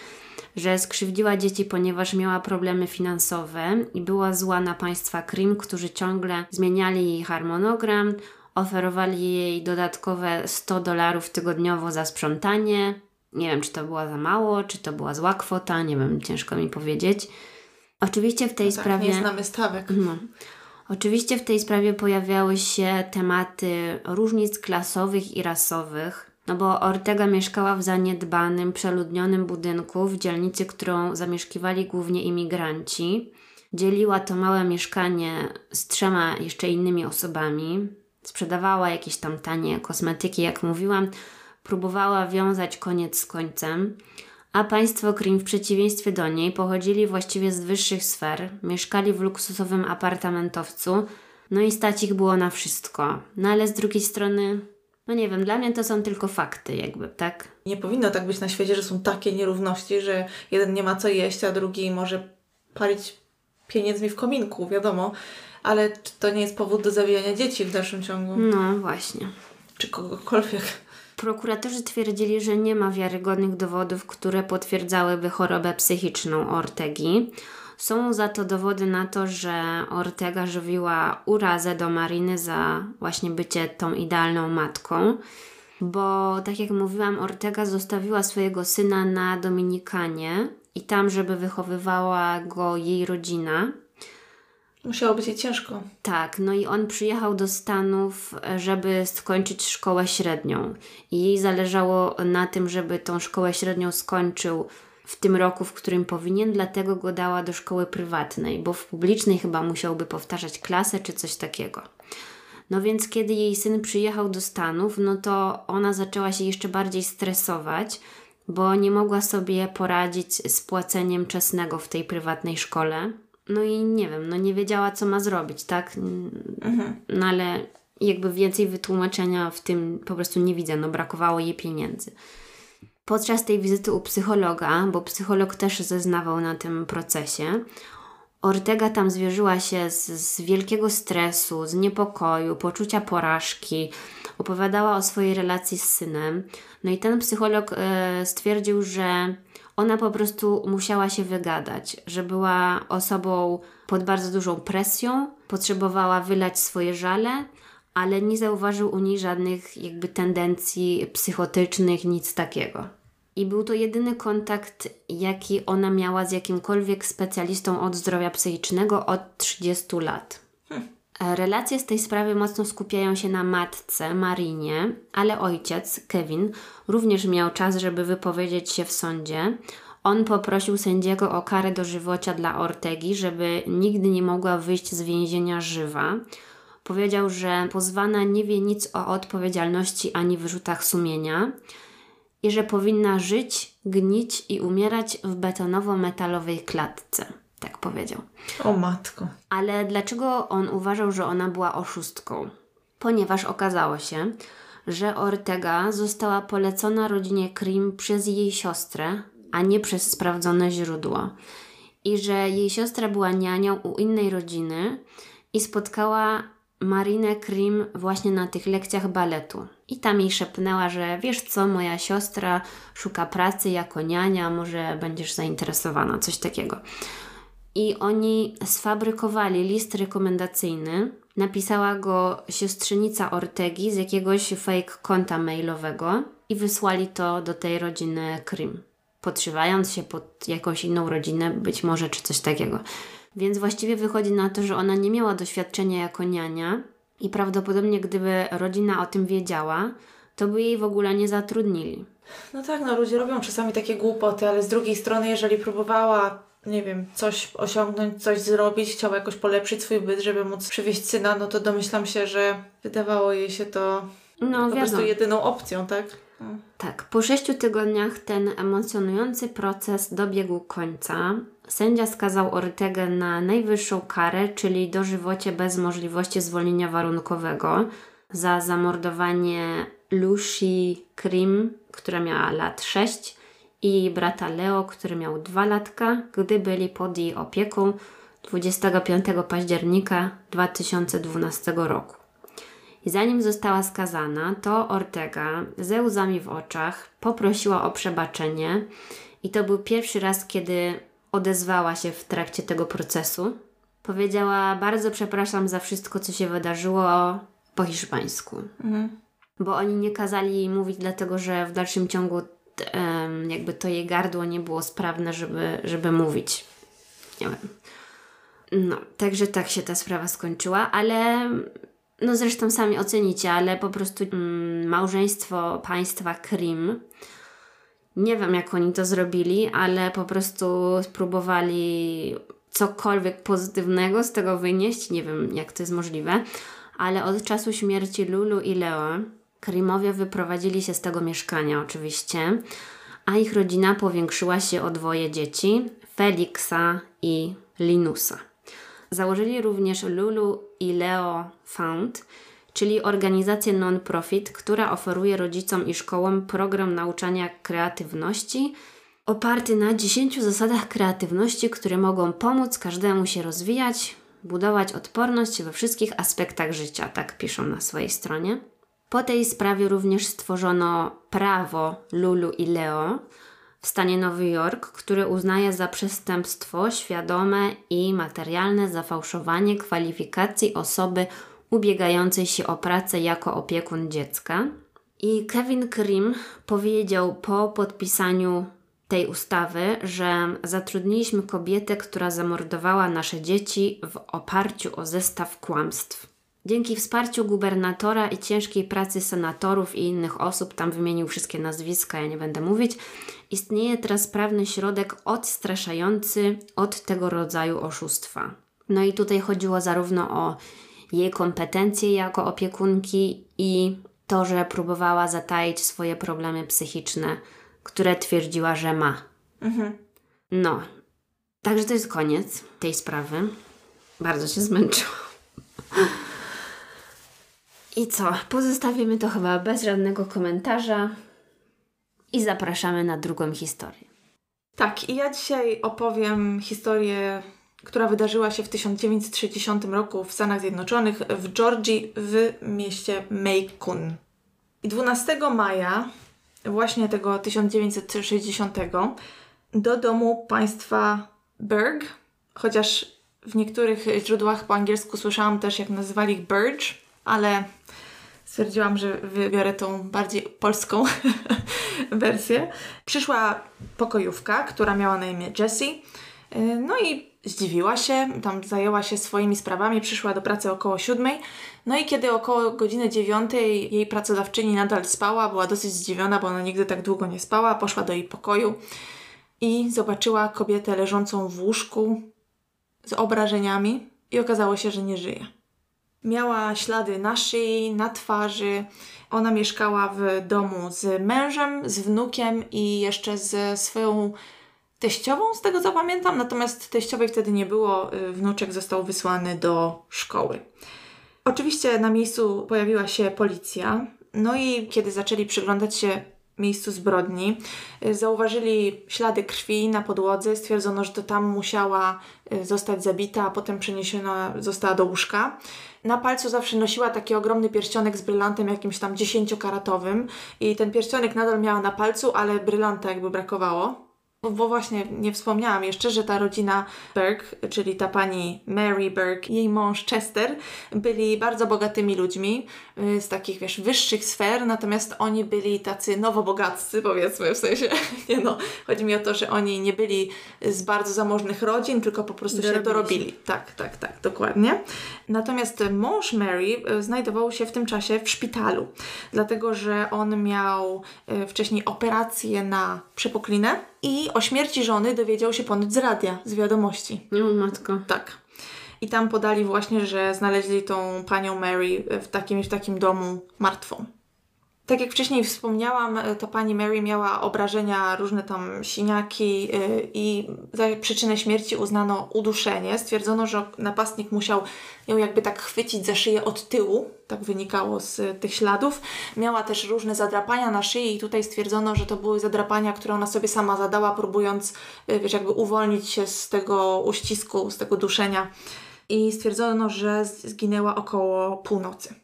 że skrzywdziła dzieci, ponieważ miała problemy finansowe i była zła na państwa Krim, którzy ciągle zmieniali jej harmonogram, oferowali jej dodatkowe 100 dolarów tygodniowo za sprzątanie. Nie wiem, czy to była za mało, czy to była zła kwota, nie wiem, ciężko mi powiedzieć. Oczywiście w tej tak, sprawie. nie znamy stawek. No. Oczywiście w tej sprawie pojawiały się tematy różnic klasowych i rasowych, no bo Ortega mieszkała w zaniedbanym, przeludnionym budynku w dzielnicy, którą zamieszkiwali głównie imigranci. Dzieliła to małe mieszkanie z trzema jeszcze innymi osobami. Sprzedawała jakieś tam tanie kosmetyki, jak mówiłam. Próbowała wiązać koniec z końcem. A państwo Krim w przeciwieństwie do niej pochodzili właściwie z wyższych sfer, mieszkali w luksusowym apartamentowcu, no i stać ich było na wszystko. No ale z drugiej strony, no nie wiem, dla mnie to są tylko fakty jakby, tak? Nie powinno tak być na świecie, że są takie nierówności, że jeden nie ma co jeść, a drugi może palić pieniędzmi w kominku, wiadomo. Ale czy to nie jest powód do zabijania dzieci w dalszym ciągu? No właśnie. Czy kogokolwiek? Prokuratorzy twierdzili, że nie ma wiarygodnych dowodów, które potwierdzałyby chorobę psychiczną Ortegi. Są za to dowody na to, że Ortega żywiła urazę do Mariny za właśnie bycie tą idealną matką, bo tak jak mówiłam, Ortega zostawiła swojego syna na Dominikanie i tam, żeby wychowywała go jej rodzina. Musiało być jej ciężko. Tak, no i on przyjechał do Stanów, żeby skończyć szkołę średnią. I jej zależało na tym, żeby tą szkołę średnią skończył w tym roku, w którym powinien, dlatego go dała do szkoły prywatnej, bo w publicznej chyba musiałby powtarzać klasę czy coś takiego. No więc kiedy jej syn przyjechał do Stanów, no to ona zaczęła się jeszcze bardziej stresować, bo nie mogła sobie poradzić z płaceniem czesnego w tej prywatnej szkole. No i nie wiem, no nie wiedziała, co ma zrobić, tak? No ale jakby więcej wytłumaczenia w tym po prostu nie widzę, no brakowało jej pieniędzy. Podczas tej wizyty u psychologa, bo psycholog też zeznawał na tym procesie, Ortega tam zwierzyła się z, z wielkiego stresu, z niepokoju, poczucia porażki. Opowiadała o swojej relacji z synem. No i ten psycholog e, stwierdził, że ona po prostu musiała się wygadać, że była osobą pod bardzo dużą presją, potrzebowała wylać swoje żale, ale nie zauważył u niej żadnych jakby tendencji psychotycznych, nic takiego. I był to jedyny kontakt, jaki ona miała z jakimkolwiek specjalistą od zdrowia psychicznego od 30 lat. E, Relacje z tej sprawy mocno skupiają się na matce, Marinie, ale ojciec, Kevin, również miał czas, żeby wypowiedzieć się w sądzie. On poprosił sędziego o karę dożywocia dla Ortegi, żeby nigdy nie mogła wyjść z więzienia żywa. Powiedział, że pozwana nie wie nic o odpowiedzialności ani wyrzutach sumienia i że powinna żyć, gnić i umierać w betonowo-metalowej klatce. Tak powiedział. O matko. Ale dlaczego on uważał, że ona była oszustką? Ponieważ okazało się, że Ortega została polecona rodzinie Krim przez jej siostrę, a nie przez sprawdzone źródło. I że jej siostra była nianią u innej rodziny i spotkała Marinę Krim właśnie na tych lekcjach baletu. I tam jej szepnęła, że wiesz co, moja siostra szuka pracy jako niania, może będziesz zainteresowana, coś takiego. I oni sfabrykowali list rekomendacyjny. Napisała go siostrzenica Ortegi z jakiegoś fake konta mailowego i wysłali to do tej rodziny Krim, podszywając się pod jakąś inną rodzinę, być może czy coś takiego. Więc właściwie wychodzi na to, że ona nie miała doświadczenia jako niania i prawdopodobnie gdyby rodzina o tym wiedziała, to by jej w ogóle nie zatrudnili. No tak, no ludzie robią czasami takie głupoty, ale z drugiej strony, jeżeli próbowała, nie wiem, coś osiągnąć, coś zrobić, chciała jakoś polepszyć swój byt, żeby móc przywieźć syna, no to domyślam się, że wydawało jej się to No po prostu jedyną opcją, tak? No. Tak, po sześciu tygodniach ten emocjonujący proces dobiegł końca. Sędzia skazał Ortegę na najwyższą karę, czyli dożywocie bez możliwości zwolnienia warunkowego za zamordowanie Lucy Krim, która miała lat 6 i brata Leo, który miał 2 latka, gdy byli pod jej opieką 25 października 2012 roku. I zanim została skazana, to Ortega ze łzami w oczach poprosiła o przebaczenie i to był pierwszy raz, kiedy odezwała się w trakcie tego procesu. Powiedziała: Bardzo przepraszam za wszystko, co się wydarzyło po hiszpańsku. Bo oni nie kazali jej mówić, dlatego że w dalszym ciągu jakby to jej gardło nie było sprawne, żeby, żeby mówić. Nie wiem. No, także tak się ta sprawa skończyła, ale no zresztą sami ocenicie, ale po prostu mm, małżeństwo państwa Krim. Nie wiem, jak oni to zrobili, ale po prostu spróbowali cokolwiek pozytywnego z tego wynieść. Nie wiem, jak to jest możliwe, ale od czasu śmierci Lulu i Leo Krimowie wyprowadzili się z tego mieszkania, oczywiście, a ich rodzina powiększyła się o dwoje dzieci Feliksa i Linusa. Założyli również Lulu i Leo Fund, czyli organizację non-profit, która oferuje rodzicom i szkołom program nauczania kreatywności oparty na 10 zasadach kreatywności, które mogą pomóc każdemu się rozwijać, budować odporność we wszystkich aspektach życia, tak piszą na swojej stronie. Po tej sprawie również stworzono prawo Lulu i Leo w stanie Nowy Jork, które uznaje za przestępstwo świadome i materialne zafałszowanie kwalifikacji osoby ubiegającej się o pracę jako opiekun dziecka. I Kevin Krim powiedział po podpisaniu tej ustawy, że zatrudniliśmy kobietę, która zamordowała nasze dzieci w oparciu o zestaw kłamstw. Dzięki wsparciu gubernatora i ciężkiej pracy senatorów i innych osób, tam wymienił wszystkie nazwiska, ja nie będę mówić, istnieje teraz prawny środek odstraszający od tego rodzaju oszustwa. No i tutaj chodziło zarówno o jej kompetencje jako opiekunki i to, że próbowała zataić swoje problemy psychiczne, które twierdziła, że ma. No, także to jest koniec tej sprawy. Bardzo się zmęczyłam. I co? Pozostawimy to chyba bez żadnego komentarza i zapraszamy na drugą historię. Tak, i ja dzisiaj opowiem historię, która wydarzyła się w 1960 roku w Stanach Zjednoczonych, w Georgii, w mieście Macon. I 12 maja, właśnie tego 1960, do domu państwa Berg, chociaż w niektórych źródłach po angielsku słyszałam też, jak nazywali ich Burge, ale stwierdziłam, że wybiorę tą bardziej polską wersję. Przyszła pokojówka, która miała na imię Jessie. Y, No i zdziwiła się, tam zajęła się swoimi sprawami, przyszła do pracy około siódmej. No i kiedy około godziny dziewiątej jej pracodawczyni nadal spała, była dosyć zdziwiona, bo ona nigdy tak długo nie spała, poszła do jej pokoju i zobaczyła kobietę leżącą w łóżku z obrażeniami i okazało się, że nie żyje. Miała ślady na szyi, na twarzy. Ona mieszkała w domu z mężem, z wnukiem i jeszcze ze swoją teściową, z tego co pamiętam. Natomiast teściowej wtedy nie było, wnuczek został wysłany do szkoły. Oczywiście na miejscu pojawiła się policja. No i kiedy zaczęli przyglądać się miejscu zbrodni, y, zauważyli ślady krwi na podłodze. Stwierdzono, że to tam musiała y, zostać zabita, a potem przeniesiona została do łóżka. Na palcu zawsze nosiła taki ogromny pierścionek z brylantem jakimś tam dziesięciokaratowym i ten pierścionek nadal miała na palcu, ale brylanta jakby brakowało. Bo, właśnie nie wspomniałam jeszcze, że ta rodzina Burke, czyli ta pani Mary Burke i jej mąż Chester, byli bardzo bogatymi ludźmi z takich, wiesz, wyższych sfer, natomiast oni byli tacy nowobogaccy, powiedzmy, w sensie, nie no, chodzi mi o to, że oni nie byli z bardzo zamożnych rodzin, tylko po prostu się Dorobili się. dorobili. Tak, tak, tak, dokładnie. Natomiast mąż Mary y, znajdował się w tym czasie w szpitalu, dlatego że on miał y, wcześniej operację na przepuklinę i o śmierci żony dowiedział się ponoć z radia, z wiadomości. Nie matko. Tak. I tam podali właśnie, że znaleźli tą panią Mary w takim, w takim domu martwą. Tak jak wcześniej wspomniałam, e, to pani Mary miała obrażenia, różne tam siniaki yy, i za przyczynę śmierci uznano uduszenie. Stwierdzono, że napastnik musiał ją jakby tak chwycić za szyję od tyłu, tak wynikało z tych śladów. Miała też różne zadrapania na szyi i tutaj stwierdzono, że to były zadrapania, które ona sobie sama zadała, próbując, wiesz, jakby uwolnić się z tego uścisku, z tego duszenia. I stwierdzono, że zginęła około północy.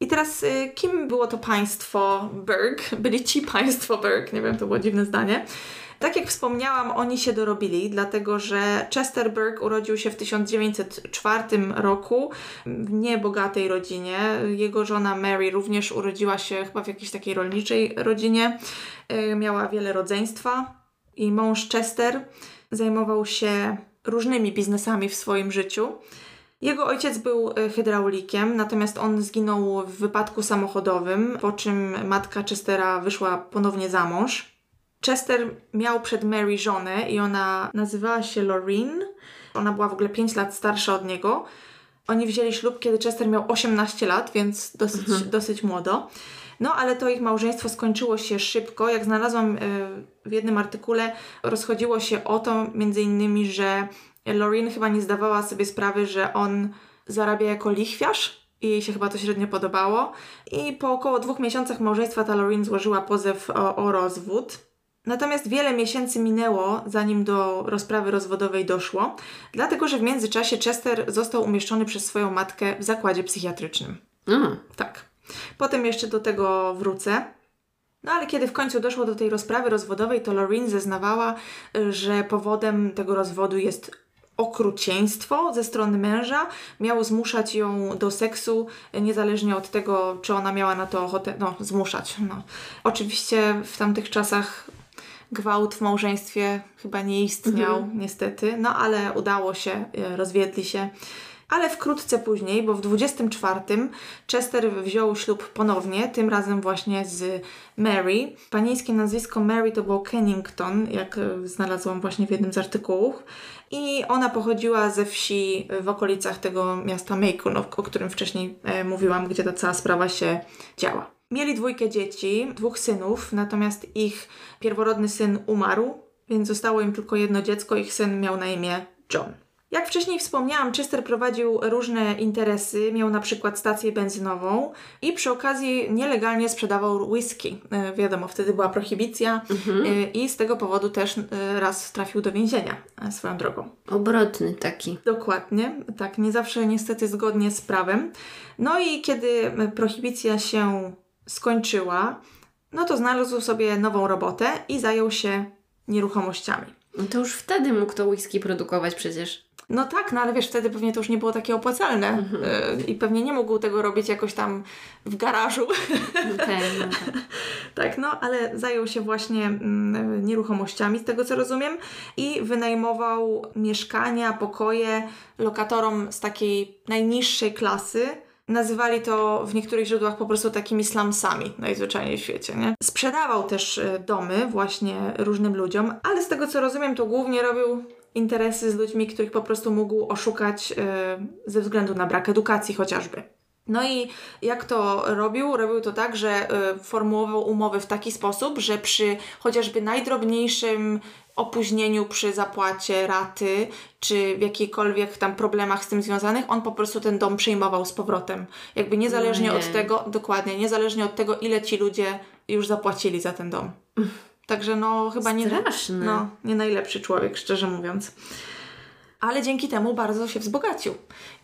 I teraz, y, kim było to państwo Burke? Byli ci państwo Burke, nie wiem, to było dziwne zdanie. Tak jak wspomniałam, oni się dorobili, dlatego że Chester Burke urodził się w 1904 roku w niebogatej rodzinie. Jego żona Mary również urodziła się chyba w jakiejś takiej rolniczej rodzinie. Y, Miała wiele rodzeństwa i mąż Chester zajmował się różnymi biznesami w swoim życiu. Jego ojciec był e, hydraulikiem, natomiast on zginął w wypadku samochodowym, po czym matka Chestera wyszła ponownie za mąż. Chester miał przed Mary żonę i ona nazywała się Lorraine. Ona była w ogóle 5 lat starsza od niego. Oni wzięli ślub, kiedy Chester miał 18 lat, więc dosyć, dosyć młodo. No, ale to ich małżeństwo skończyło się szybko. Jak znalazłam e, w jednym artykule, rozchodziło się o to między innymi, że Lorraine chyba nie zdawała sobie sprawy, że on zarabia jako lichwiarz i jej się chyba to średnio podobało. I po około dwóch miesiącach małżeństwa ta Lorraine złożyła pozew o, o rozwód. Natomiast wiele miesięcy minęło, zanim do rozprawy rozwodowej doszło, dlatego że w międzyczasie Chester został umieszczony przez swoją matkę w zakładzie psychiatrycznym. A, Tak. Potem jeszcze do tego wrócę. No ale kiedy w końcu doszło do tej rozprawy rozwodowej, to Lorraine zeznawała, y, że powodem tego rozwodu jest okrucieństwo ze strony męża. Miał zmuszać ją do seksu, y, niezależnie od tego, czy ona miała na to ochotę. No, zmuszać. No. Oczywiście w tamtych czasach gwałt w małżeństwie chyba nie istniał, niestety. No ale udało się, y, rozwiedli się. Ale wkrótce później, bo w 24 Chester wziął ślub ponownie, tym razem właśnie z Mary. Panieńskie nazwisko Mary to było Kennington, jak e, znalazłam właśnie w jednym z artykułów. I ona pochodziła ze wsi w okolicach tego miasta Macon, o, którym wcześniej e, mówiłam, gdzie ta cała sprawa się działa. Mieli dwójkę dzieci, dwóch synów, natomiast ich pierworodny syn umarł, więc zostało im tylko jedno dziecko. Ich syn miał na imię John. Jak wcześniej wspomniałam, Chester prowadził różne interesy, miał na przykład stację benzynową i przy okazji nielegalnie sprzedawał whisky. E, wiadomo, wtedy była prohibicja e, i z tego powodu też e, raz trafił do więzienia swoją drogą. obrotny taki. Dokładnie, tak, nie zawsze niestety zgodnie z prawem. No i kiedy prohibicja się skończyła, no to znalazł sobie nową robotę i zajął się nieruchomościami. No to już wtedy mógł to whisky produkować przecież. No tak, no ale wiesz, wtedy pewnie to już nie było takie opłacalne Mhm. y, i pewnie nie mógł tego robić jakoś tam w garażu. Okej, no tak. tak, no ale zajął się właśnie mm, nieruchomościami, z tego co rozumiem, i wynajmował mieszkania, pokoje lokatorom z takiej najniższej klasy. Nazywali to w niektórych źródłach po prostu takimi slumsami najzwyczajniej w świecie, nie? Sprzedawał też y, domy właśnie różnym ludziom, ale z tego co rozumiem, to głównie robił interesy z ludźmi, których po prostu mógł oszukać y, ze względu na brak edukacji chociażby. No i jak to robił? Robił to tak, że y, formułował umowy w taki sposób, że przy chociażby najdrobniejszym opóźnieniu przy zapłacie raty, czy w jakichkolwiek tam problemach z tym związanych, on po prostu ten dom przyjmował z powrotem. Jakby niezależnie Ojej. od tego, dokładnie, niezależnie od tego, ile ci ludzie już zapłacili za ten dom. Także no chyba nie, no, nie najlepszy człowiek, szczerze mówiąc. Ale dzięki temu bardzo się wzbogacił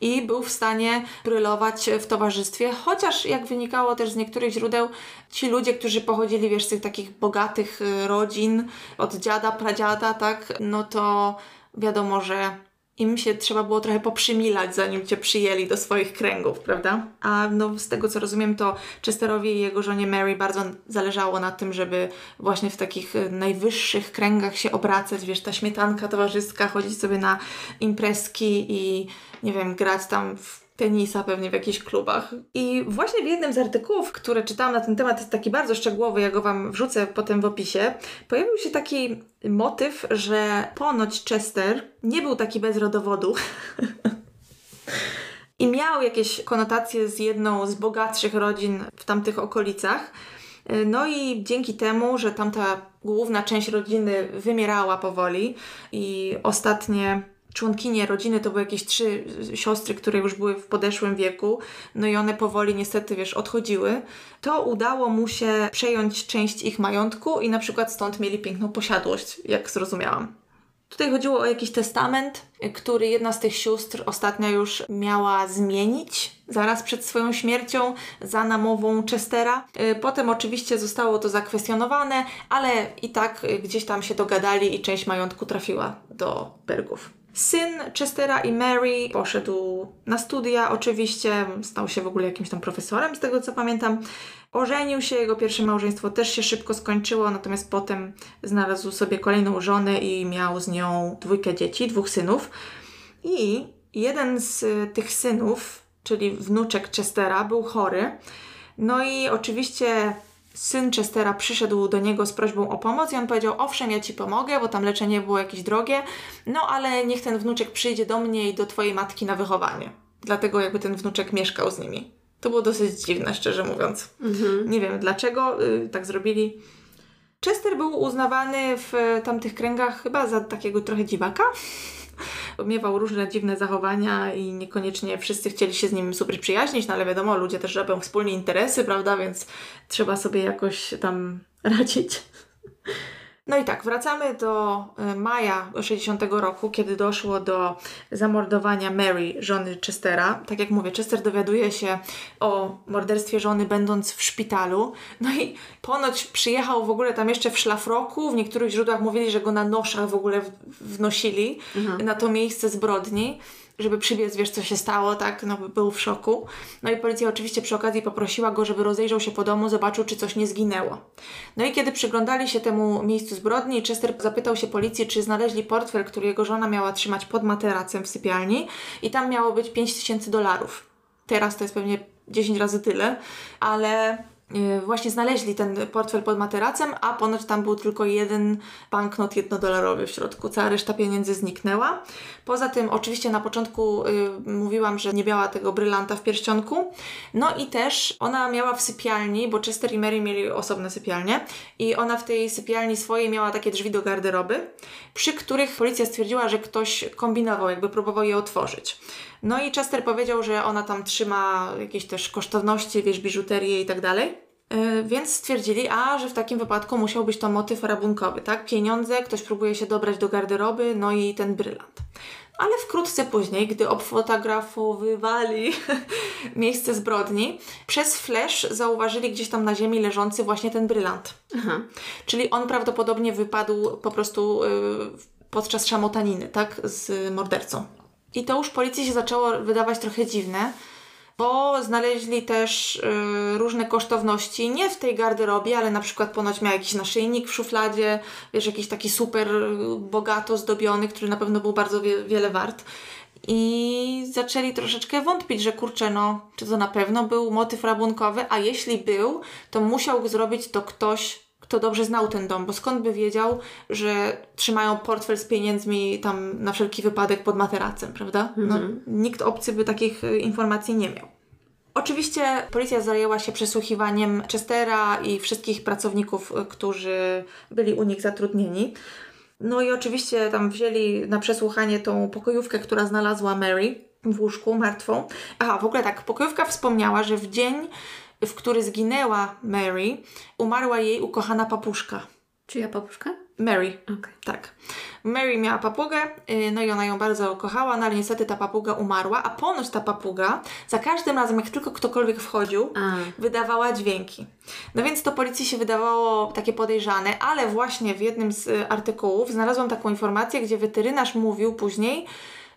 i był w stanie brylować w towarzystwie, chociaż jak wynikało też z niektórych źródeł, ci ludzie, którzy pochodzili, wiesz, z tych takich bogatych y, rodzin, od dziada, pradziada, tak, no to wiadomo, że im się trzeba było trochę poprzymilać, zanim cię przyjęli do swoich kręgów, prawda? A no, z tego co rozumiem, to Chesterowi i jego żonie Mary bardzo zależało na tym, żeby właśnie w takich y, najwyższych kręgach się obracać, wiesz, ta śmietanka towarzyska, chodzić sobie na imprezki i nie wiem, grać tam w tenisa pewnie w jakichś klubach. I właśnie w jednym z artykułów, które czytałam na ten temat, jest taki bardzo szczegółowy, ja go Wam wrzucę potem w opisie, pojawił się taki motyw, że ponoć Chester nie był taki bez rodowodu. I miał jakieś konotacje z jedną z bogatszych rodzin w tamtych okolicach. No i dzięki temu, że tamta główna część rodziny wymierała powoli i ostatnie członkinie rodziny to były jakieś trzy siostry, które już były w podeszłym wieku, no i one powoli niestety, wiesz, odchodziły, to udało mu się przejąć część ich majątku i na przykład stąd mieli piękną posiadłość, jak zrozumiałam. Tutaj chodziło o jakiś testament, który jedna z tych sióstr ostatnio już miała zmienić zaraz przed swoją śmiercią za namową Chestera. Y, Potem oczywiście zostało to zakwestionowane, ale i tak gdzieś tam się dogadali i część majątku trafiła do Bergów. Syn Chestera i Mary poszedł na studia, oczywiście, stał się w ogóle jakimś tam profesorem, z tego co pamiętam. Ożenił się, jego pierwsze małżeństwo też się szybko skończyło, natomiast potem znalazł sobie kolejną żonę i miał z nią dwójkę dzieci, dwóch synów. I jeden z tych synów, czyli wnuczek Chestera, był chory. No i oczywiście syn Chestera przyszedł do niego z prośbą o pomoc i on powiedział, owszem, ja Ci pomogę, bo tam leczenie było jakieś drogie, no ale niech ten wnuczek przyjdzie do mnie i do Twojej matki na wychowanie. Dlatego jakby ten wnuczek mieszkał z nimi. To było dosyć dziwne, szczerze mówiąc. Nie wiem dlaczego y, tak zrobili. Chester był uznawany w tamtych kręgach chyba za takiego trochę dziwaka. Miewał różne dziwne zachowania i niekoniecznie wszyscy chcieli się z nim super przyjaźnić, no ale wiadomo, ludzie też robią wspólnie interesy, prawda, więc trzeba sobie jakoś tam radzić. No i tak, wracamy do y, maja 60 roku, kiedy doszło do zamordowania Mary, żony Chestera. Tak jak mówię, Chester dowiaduje się o morderstwie żony będąc w szpitalu. No i ponoć przyjechał w ogóle tam jeszcze w szlafroku. W niektórych źródłach mówili, że go na noszach w ogóle wnosili na to miejsce zbrodni żeby przybiec, wiesz, co się stało, tak, no był w szoku. No i policja oczywiście przy okazji poprosiła go, żeby rozejrzał się po domu, zobaczył, czy coś nie zginęło. No i kiedy przyglądali się temu miejscu zbrodni, Chester zapytał się policji, czy znaleźli portfel, który jego żona miała trzymać pod materacem w sypialni i tam miało być 5 tysięcy dolarów. Teraz to jest pewnie 10 razy tyle, ale właśnie znaleźli ten portfel pod materacem, a ponoć tam był tylko jeden banknot jednodolarowy w środku. Cała reszta pieniędzy zniknęła. Poza tym oczywiście na początku yy, mówiłam, że nie miała tego brylanta w pierścionku. No i też ona miała w sypialni, bo Chester i Mary mieli osobne sypialnie i ona w tej sypialni swojej miała takie drzwi do garderoby, przy których policja stwierdziła, że ktoś kombinował, jakby próbował je otworzyć. No i Chester powiedział, że ona tam trzyma jakieś też kosztowności, wiesz, biżuterię i tak dalej. Yy, Więc stwierdzili, a że w takim wypadku musiał być to motyw rabunkowy, tak? Pieniądze, ktoś próbuje się dobrać do garderoby, no i ten brylant. Ale wkrótce później, gdy obfotografowywali miejsce zbrodni, przez flash zauważyli gdzieś tam na ziemi leżący właśnie ten brylant. Aha. Czyli on prawdopodobnie wypadł po prostu yy, podczas szamotaniny, tak? Z mordercą. I to już policji się zaczęło wydawać trochę dziwne, bo znaleźli też y, różne kosztowności, nie w tej garderobie, ale na przykład ponoć miał jakiś naszyjnik w szufladzie, wiesz, jakiś taki super y, bogato zdobiony, który na pewno był bardzo wie, wiele wart. I zaczęli troszeczkę wątpić, że kurczę, no, czy to na pewno był motyw rabunkowy, a jeśli był, to musiał zrobić to ktoś, kto dobrze znał ten dom, bo skąd by wiedział, że trzymają portfel z pieniędzmi tam na wszelki wypadek pod materacem, prawda? No, nikt obcy by takich y, informacji nie miał. Oczywiście policja zajęła się przesłuchiwaniem Chestera i wszystkich pracowników, y, którzy byli u nich zatrudnieni. No i oczywiście tam wzięli na przesłuchanie tą pokojówkę, która znalazła Mary w łóżku martwą. Aha, w ogóle tak, pokojówka wspomniała, że w dzień, w który zginęła Mary, umarła jej ukochana papuszka. Czyja papuszka? Mary. Okej. Tak. Mary miała papugę, yy, no i ona ją bardzo kochała, no ale niestety ta papuga umarła, a ponoć ta papuga za każdym razem, jak tylko ktokolwiek wchodził, A. wydawała dźwięki. No więc to policji się wydawało takie podejrzane, ale właśnie w jednym z y, artykułów znalazłam taką informację, gdzie weterynarz mówił później,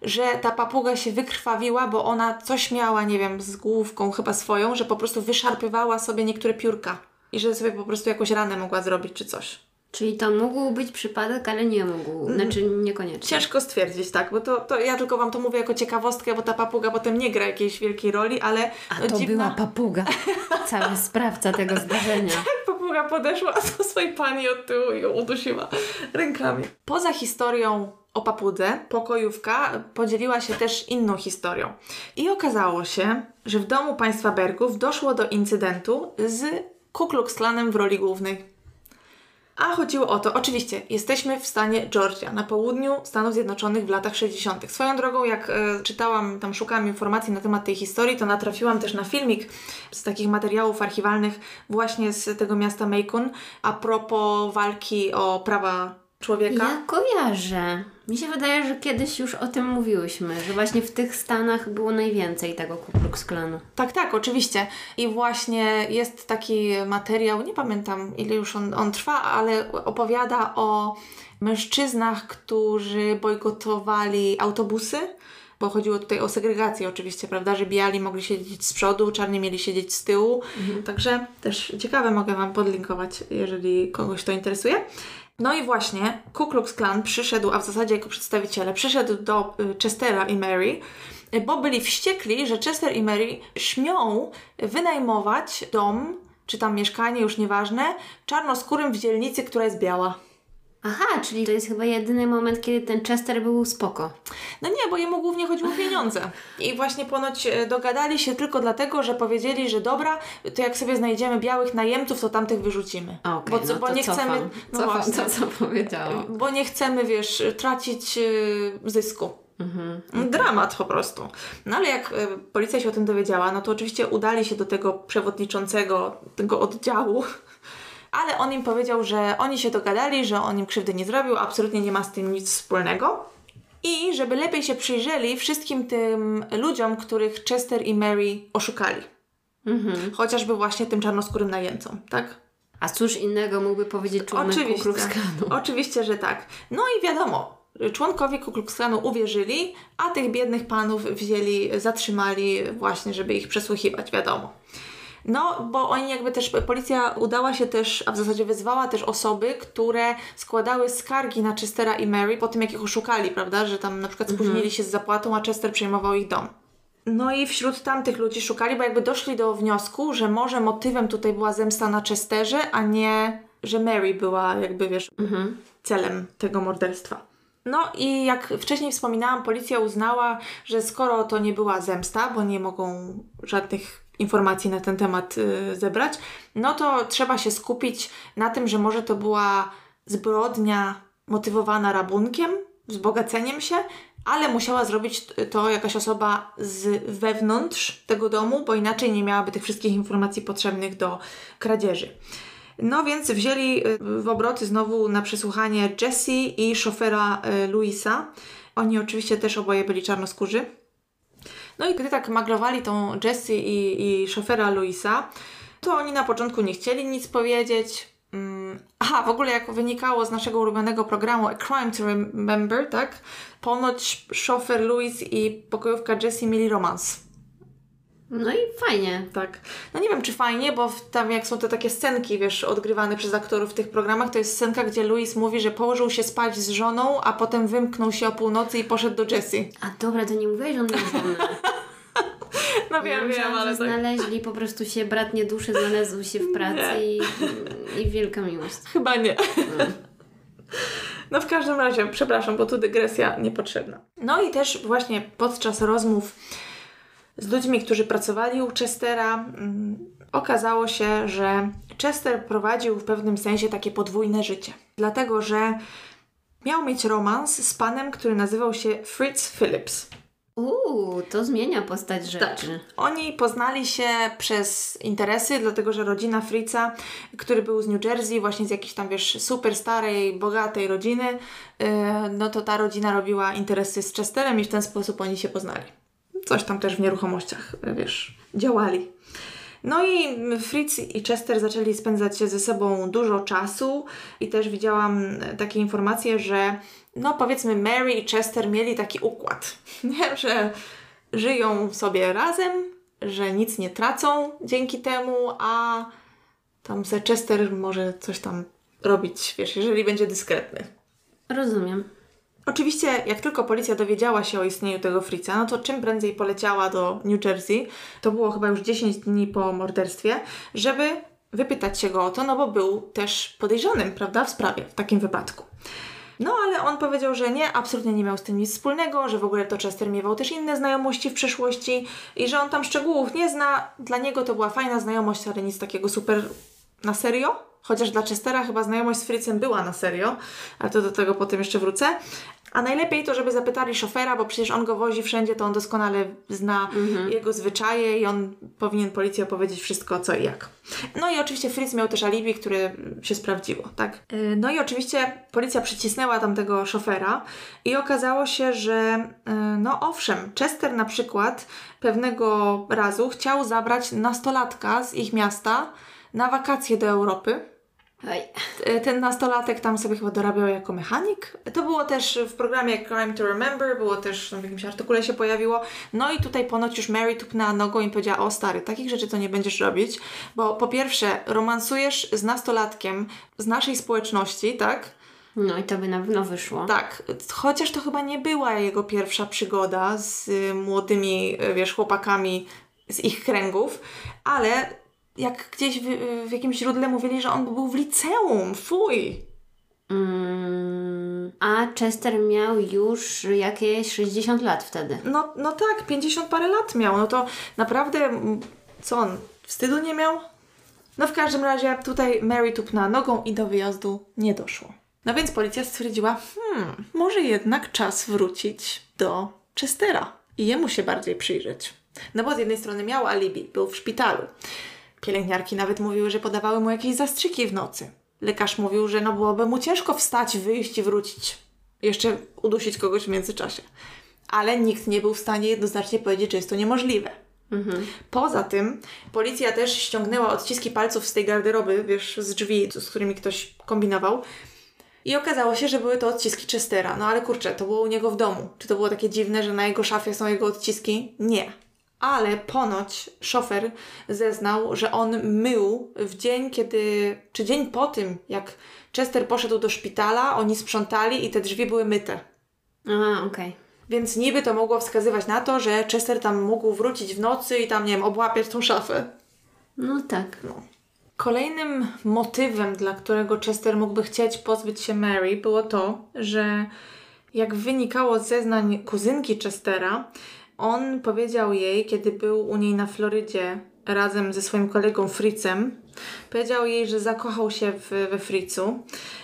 że ta papuga się wykrwawiła, bo ona coś miała, nie wiem, z główką chyba swoją, że po prostu wyszarpywała sobie niektóre piórka i że sobie po prostu jakąś ranę mogła zrobić czy coś. Czyli to mógł być przypadek, ale nie mógł. Znaczy niekoniecznie. Ciężko stwierdzić, tak, bo to, to ja tylko Wam to mówię jako ciekawostkę, bo ta papuga potem nie gra jakiejś wielkiej roli, ale A no, to dziwna... była papuga. Cały sprawca tego zdarzenia. papuga podeszła do swojej pani od tyłu i ją udusiła rękami. Poza historią o papudze, pokojówka podzieliła się też inną historią. I okazało się, że w domu państwa Bergów doszło do incydentu z Ku Klux Klanem w roli głównej. A chodziło o to, oczywiście, jesteśmy w stanie Georgia, na południu Stanów Zjednoczonych w latach 60. Swoją drogą, jak e, czytałam, tam szukałam informacji na temat tej historii, to natrafiłam też na filmik z takich materiałów archiwalnych właśnie z tego miasta Macon a propos walki o prawa człowieka. Ja kojarzę. Mi się wydaje, że kiedyś już o tym mówiłyśmy, że właśnie w tych Stanach było najwięcej tego Ku Klux Klanu. Tak, tak, oczywiście. I właśnie jest taki materiał, nie pamiętam ile już on, on trwa, ale opowiada o mężczyznach, którzy bojkotowali autobusy. Bo chodziło tutaj o segregację oczywiście, prawda, że biali mogli siedzieć z przodu, czarni mieli siedzieć z tyłu. Także też ciekawe mogę Wam podlinkować, jeżeli kogoś to interesuje. No i właśnie Ku Klux Klan przyszedł, a w zasadzie jako przedstawiciele, przyszedł do y, Chestera i Mary, y, bo byli wściekli, że Chester i Mary śmią wynajmować dom, czy tam mieszkanie, już nieważne, czarnoskórym w dzielnicy, która jest biała. Aha, czyli to jest chyba jedyny moment, kiedy ten Chester był spoko. No nie, bo jemu głównie chodziło o pieniądze. I właśnie ponoć e, dogadali się tylko dlatego, że powiedzieli, że dobra, to jak sobie znajdziemy białych najemców, to tamtych wyrzucimy. Okej, bo, co- no bo to nie cofam. chcemy. No cofam właśnie. to, co powiedziałam. Bo nie chcemy, wiesz, tracić y, zysku. Mhm. Dramat po prostu. No ale jak policja się o tym dowiedziała, no to oczywiście udali się do tego przewodniczącego tego oddziału, ale on im powiedział, że oni się dogadali, że on im krzywdy nie zrobił, absolutnie nie ma z tym nic wspólnego. I żeby lepiej się przyjrzeli wszystkim tym ludziom, których Chester i Mary oszukali. Mhm. Chociażby właśnie tym czarnoskórym najemcom, tak? A cóż innego mógłby powiedzieć członek Ku Oczywiście. Klux Klanu? Oczywiście, że tak. No i wiadomo, członkowie Ku Klux Klanu uwierzyli, a tych biednych panów wzięli, zatrzymali właśnie, żeby ich przesłuchiwać, wiadomo. No, bo oni jakby też, policja udała się też, a w zasadzie wezwała też osoby, które składały skargi na Chestera i Mary po tym, jak ich oszukali, prawda, że tam na przykład spóźnili się z zapłatą, a Chester przejmował ich dom. No i wśród tamtych ludzi szukali, bo jakby doszli do wniosku, że może motywem tutaj była zemsta na Chesterze, a nie, że Mary była jakby, wiesz, Mhm. celem tego morderstwa. No i jak wcześniej wspominałam, policja uznała, że skoro to nie była zemsta, bo nie mogą żadnych informacji na ten temat y, zebrać, no to trzeba się skupić na tym, że może to była zbrodnia motywowana rabunkiem, wzbogaceniem się, ale musiała zrobić to jakaś osoba z wewnątrz tego domu, bo inaczej nie miałaby tych wszystkich informacji potrzebnych do kradzieży. No więc wzięli y, w obroty znowu na przesłuchanie Jessie i szofera y, Luisa. Oni oczywiście też oboje byli czarnoskórzy. No i gdy tak maglowali tą Jessie i, i szofera Luisa, to oni na początku nie chcieli nic powiedzieć, mm, aha, w ogóle jak wynikało z naszego ulubionego programu A Crime to Remember, tak? Ponoć szofer Louis i pokojówka Jessie mieli romans. No i fajnie. Tak. No nie wiem, czy fajnie, bo tam jak są te takie scenki, wiesz, odgrywane przez aktorów w tych programach, to jest scenka, gdzie Louis mówi, że położył się spać z żoną, a potem wymknął się o północy i poszedł do Jessie. A dobra, to nie mówiłeś, że on miał żonę. No wiem, wiem, myślałam, ale tak. znaleźli po prostu się bratnie dusze, znalazły się w pracy Nie. i, i wielka miłość. Chyba nie. No w każdym razie, przepraszam, bo tu dygresja niepotrzebna. No i też właśnie podczas rozmów z ludźmi, którzy pracowali u Chestera, mm, okazało się, że Chester prowadził w pewnym sensie takie podwójne życie. Dlatego, że miał mieć romans z panem, który nazywał się Fritz Phillips. Uuu, to zmienia postać rzeczy. Oni poznali się przez interesy, dlatego że rodzina Fritza, który był z New Jersey, właśnie z jakiejś tam, wiesz, super starej, bogatej rodziny, yy, no to ta rodzina robiła interesy z Chesterem i w ten sposób oni się poznali. Coś tam też w nieruchomościach, wiesz, działali. No i Fritz i Chester zaczęli spędzać ze sobą dużo czasu i też widziałam e, takie informacje, że no powiedzmy Mary i Chester mieli taki układ, nie? że żyją sobie razem, że nic nie tracą dzięki temu, a tam se Chester może coś tam robić, wiesz, jeżeli będzie dyskretny. Rozumiem. Oczywiście, jak tylko policja dowiedziała się o istnieniu tego Fritza, no to czym prędzej poleciała do New Jersey, to było chyba już 10 dni po morderstwie, żeby wypytać się go o to, no bo był też podejrzanym, prawda, w sprawie, w takim wypadku. No ale on powiedział, że nie, absolutnie nie miał z tym nic wspólnego, że w ogóle to Chester miewał też inne znajomości w przeszłości i że on tam szczegółów nie zna. Dla niego to była fajna znajomość, ale nic takiego super na serio. Chociaż dla Chestera chyba znajomość z Fritzem była na serio, ale to do tego potem jeszcze wrócę. A najlepiej to, żeby zapytali szofera, bo przecież on go wozi wszędzie, to on doskonale zna jego zwyczaje i on powinien policji opowiedzieć wszystko co i jak. No i oczywiście Fritz miał też alibi, które się sprawdziło, tak? Yy, No i oczywiście policja przycisnęła tam tego szofera i okazało się, że yy, no owszem, Chester na przykład pewnego razu chciał zabrać nastolatka z ich miasta na wakacje do Europy. Oj. E, Ten nastolatek tam sobie chyba dorabiał jako mechanik. To było też w programie Crime to Remember, było też w jakimś artykule się pojawiło. No i tutaj ponoć już Mary tupnęła nogą i powiedziała, o stary, takich rzeczy to nie będziesz robić, bo po pierwsze romansujesz z nastolatkiem z naszej społeczności, tak? No i to by na pewno wyszło. Tak, chociaż to chyba nie była jego pierwsza przygoda z y, młodymi, y, wiesz, chłopakami z ich kręgów, ale jak gdzieś w, w jakimś źródle mówili, że on był w liceum, fuj! Mm, a Chester miał już jakieś 60 lat wtedy. No, no tak, 50 parę lat miał, no to naprawdę, mm, co on, wstydu nie miał? No w każdym razie tutaj Mary tupnęła nogą i do wyjazdu nie doszło. No więc policja stwierdziła, hmm, może jednak czas wrócić do Chestera i jemu się bardziej przyjrzeć. No bo z jednej strony miał alibi, był w szpitalu. Pielęgniarki nawet mówiły, że podawały mu jakieś zastrzyki w nocy. Lekarz mówił, że no byłoby mu ciężko wstać, wyjść i wrócić. Jeszcze udusić kogoś w międzyczasie. Ale nikt nie był w stanie jednoznacznie powiedzieć, że jest to niemożliwe. Poza tym policja też ściągnęła odciski palców z tej garderoby, wiesz, z drzwi, z którymi ktoś kombinował. I okazało się, że były to odciski Chestera. No ale kurczę, to było u niego w domu. Czy to było takie dziwne, że na jego szafie są jego odciski? Nie. Ale ponoć szofer zeznał, że on mył w dzień, kiedy, czy dzień po tym, jak Chester poszedł do szpitala, oni sprzątali i te drzwi były myte. A, okej. Więc niby to mogło wskazywać na to, że Chester tam mógł wrócić w nocy i tam, nie wiem, obłapiać tą szafę. No tak. Kolejnym motywem, dla którego Chester mógłby chcieć pozbyć się Mary, było to, że jak wynikało z zeznań kuzynki Chestera, on powiedział jej, kiedy był u niej na Florydzie razem ze swoim kolegą Fritzem, powiedział jej, że zakochał się w, we Fritzu,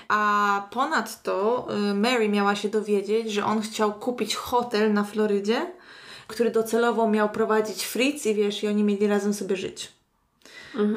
a ponadto y, Mary miała się dowiedzieć, że on chciał kupić hotel na Florydzie, który docelowo miał prowadzić Fritz i wiesz, i oni mieli razem sobie żyć.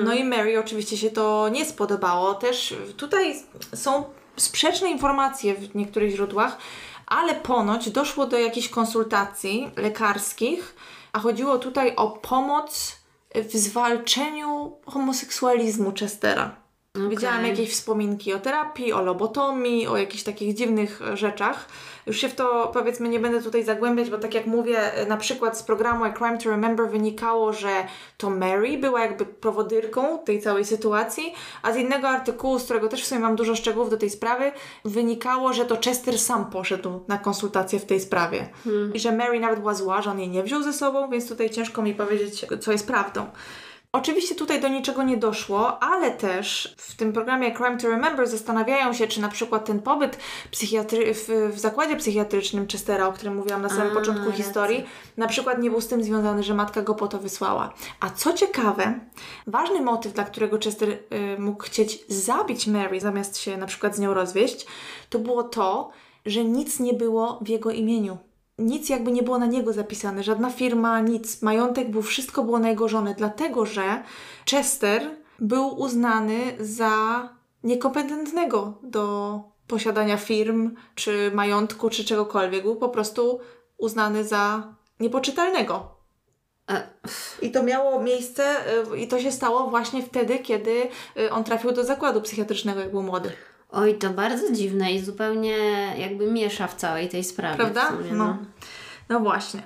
No i Mary oczywiście się to nie spodobało. Też tutaj są sprzeczne informacje w niektórych źródłach, ale ponoć doszło do jakichś konsultacji lekarskich, a chodziło tutaj o pomoc w zwalczeniu homoseksualizmu Chestera. Okej. Widziałam jakieś wspominki o terapii, o lobotomii, o jakichś takich dziwnych e, rzeczach. Już się w to powiedzmy nie będę tutaj zagłębiać, bo tak jak mówię, e, na przykład z programu A Crime to Remember wynikało, że to Mary była jakby prowodyrką tej całej sytuacji, a z innego artykułu, z którego też w sumie mam dużo szczegółów do tej sprawy, wynikało, że to Chester sam poszedł na konsultacje w tej sprawie. I że Mary nawet była zła, że on jej nie wziął ze sobą, więc tutaj ciężko mi powiedzieć, co jest prawdą. Oczywiście tutaj do niczego nie doszło, ale też w tym programie Crime to Remember zastanawiają się, czy na przykład ten pobyt psychiatry- w, w zakładzie psychiatrycznym Chestera, o którym mówiłam na samym A, początku racja. historii, na przykład nie był z tym związany, że matka go po to wysłała. A co ciekawe, ważny motyw, dla którego Chester y, mógł chcieć zabić Mary zamiast się na przykład z nią rozwieść, to było to, że nic nie było w jego imieniu nic jakby nie było na niego zapisane, żadna firma, nic. Majątek był, wszystko było na jego żonę, dlatego że Chester był uznany za niekompetentnego do posiadania firm, czy majątku, czy czegokolwiek. Był po prostu uznany za niepoczytalnego. E, I to miało miejsce, y, i to się stało właśnie wtedy, kiedy y, on trafił do zakładu psychiatrycznego, jak był młody. Oj, to bardzo dziwne i zupełnie jakby miesza w całej tej sprawie. Prawda? Sumie, No. no. No właśnie.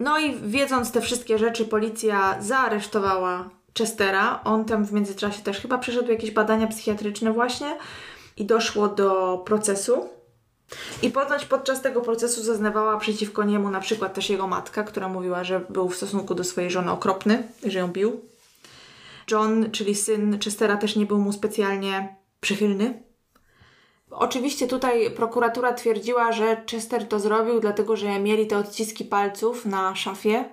No i wiedząc te wszystkie rzeczy, policja zaaresztowała Chestera. On tam w międzyczasie też chyba przeszedł jakieś badania psychiatryczne właśnie i doszło do procesu. I ponoć podczas tego procesu zeznawała przeciwko niemu na przykład też jego matka, która mówiła, że był w stosunku do swojej żony okropny, że ją bił. John, czyli syn Chestera, też nie był mu specjalnie przychylny. Oczywiście tutaj prokuratura twierdziła, że Chester to zrobił, dlatego że mieli te odciski palców na szafie,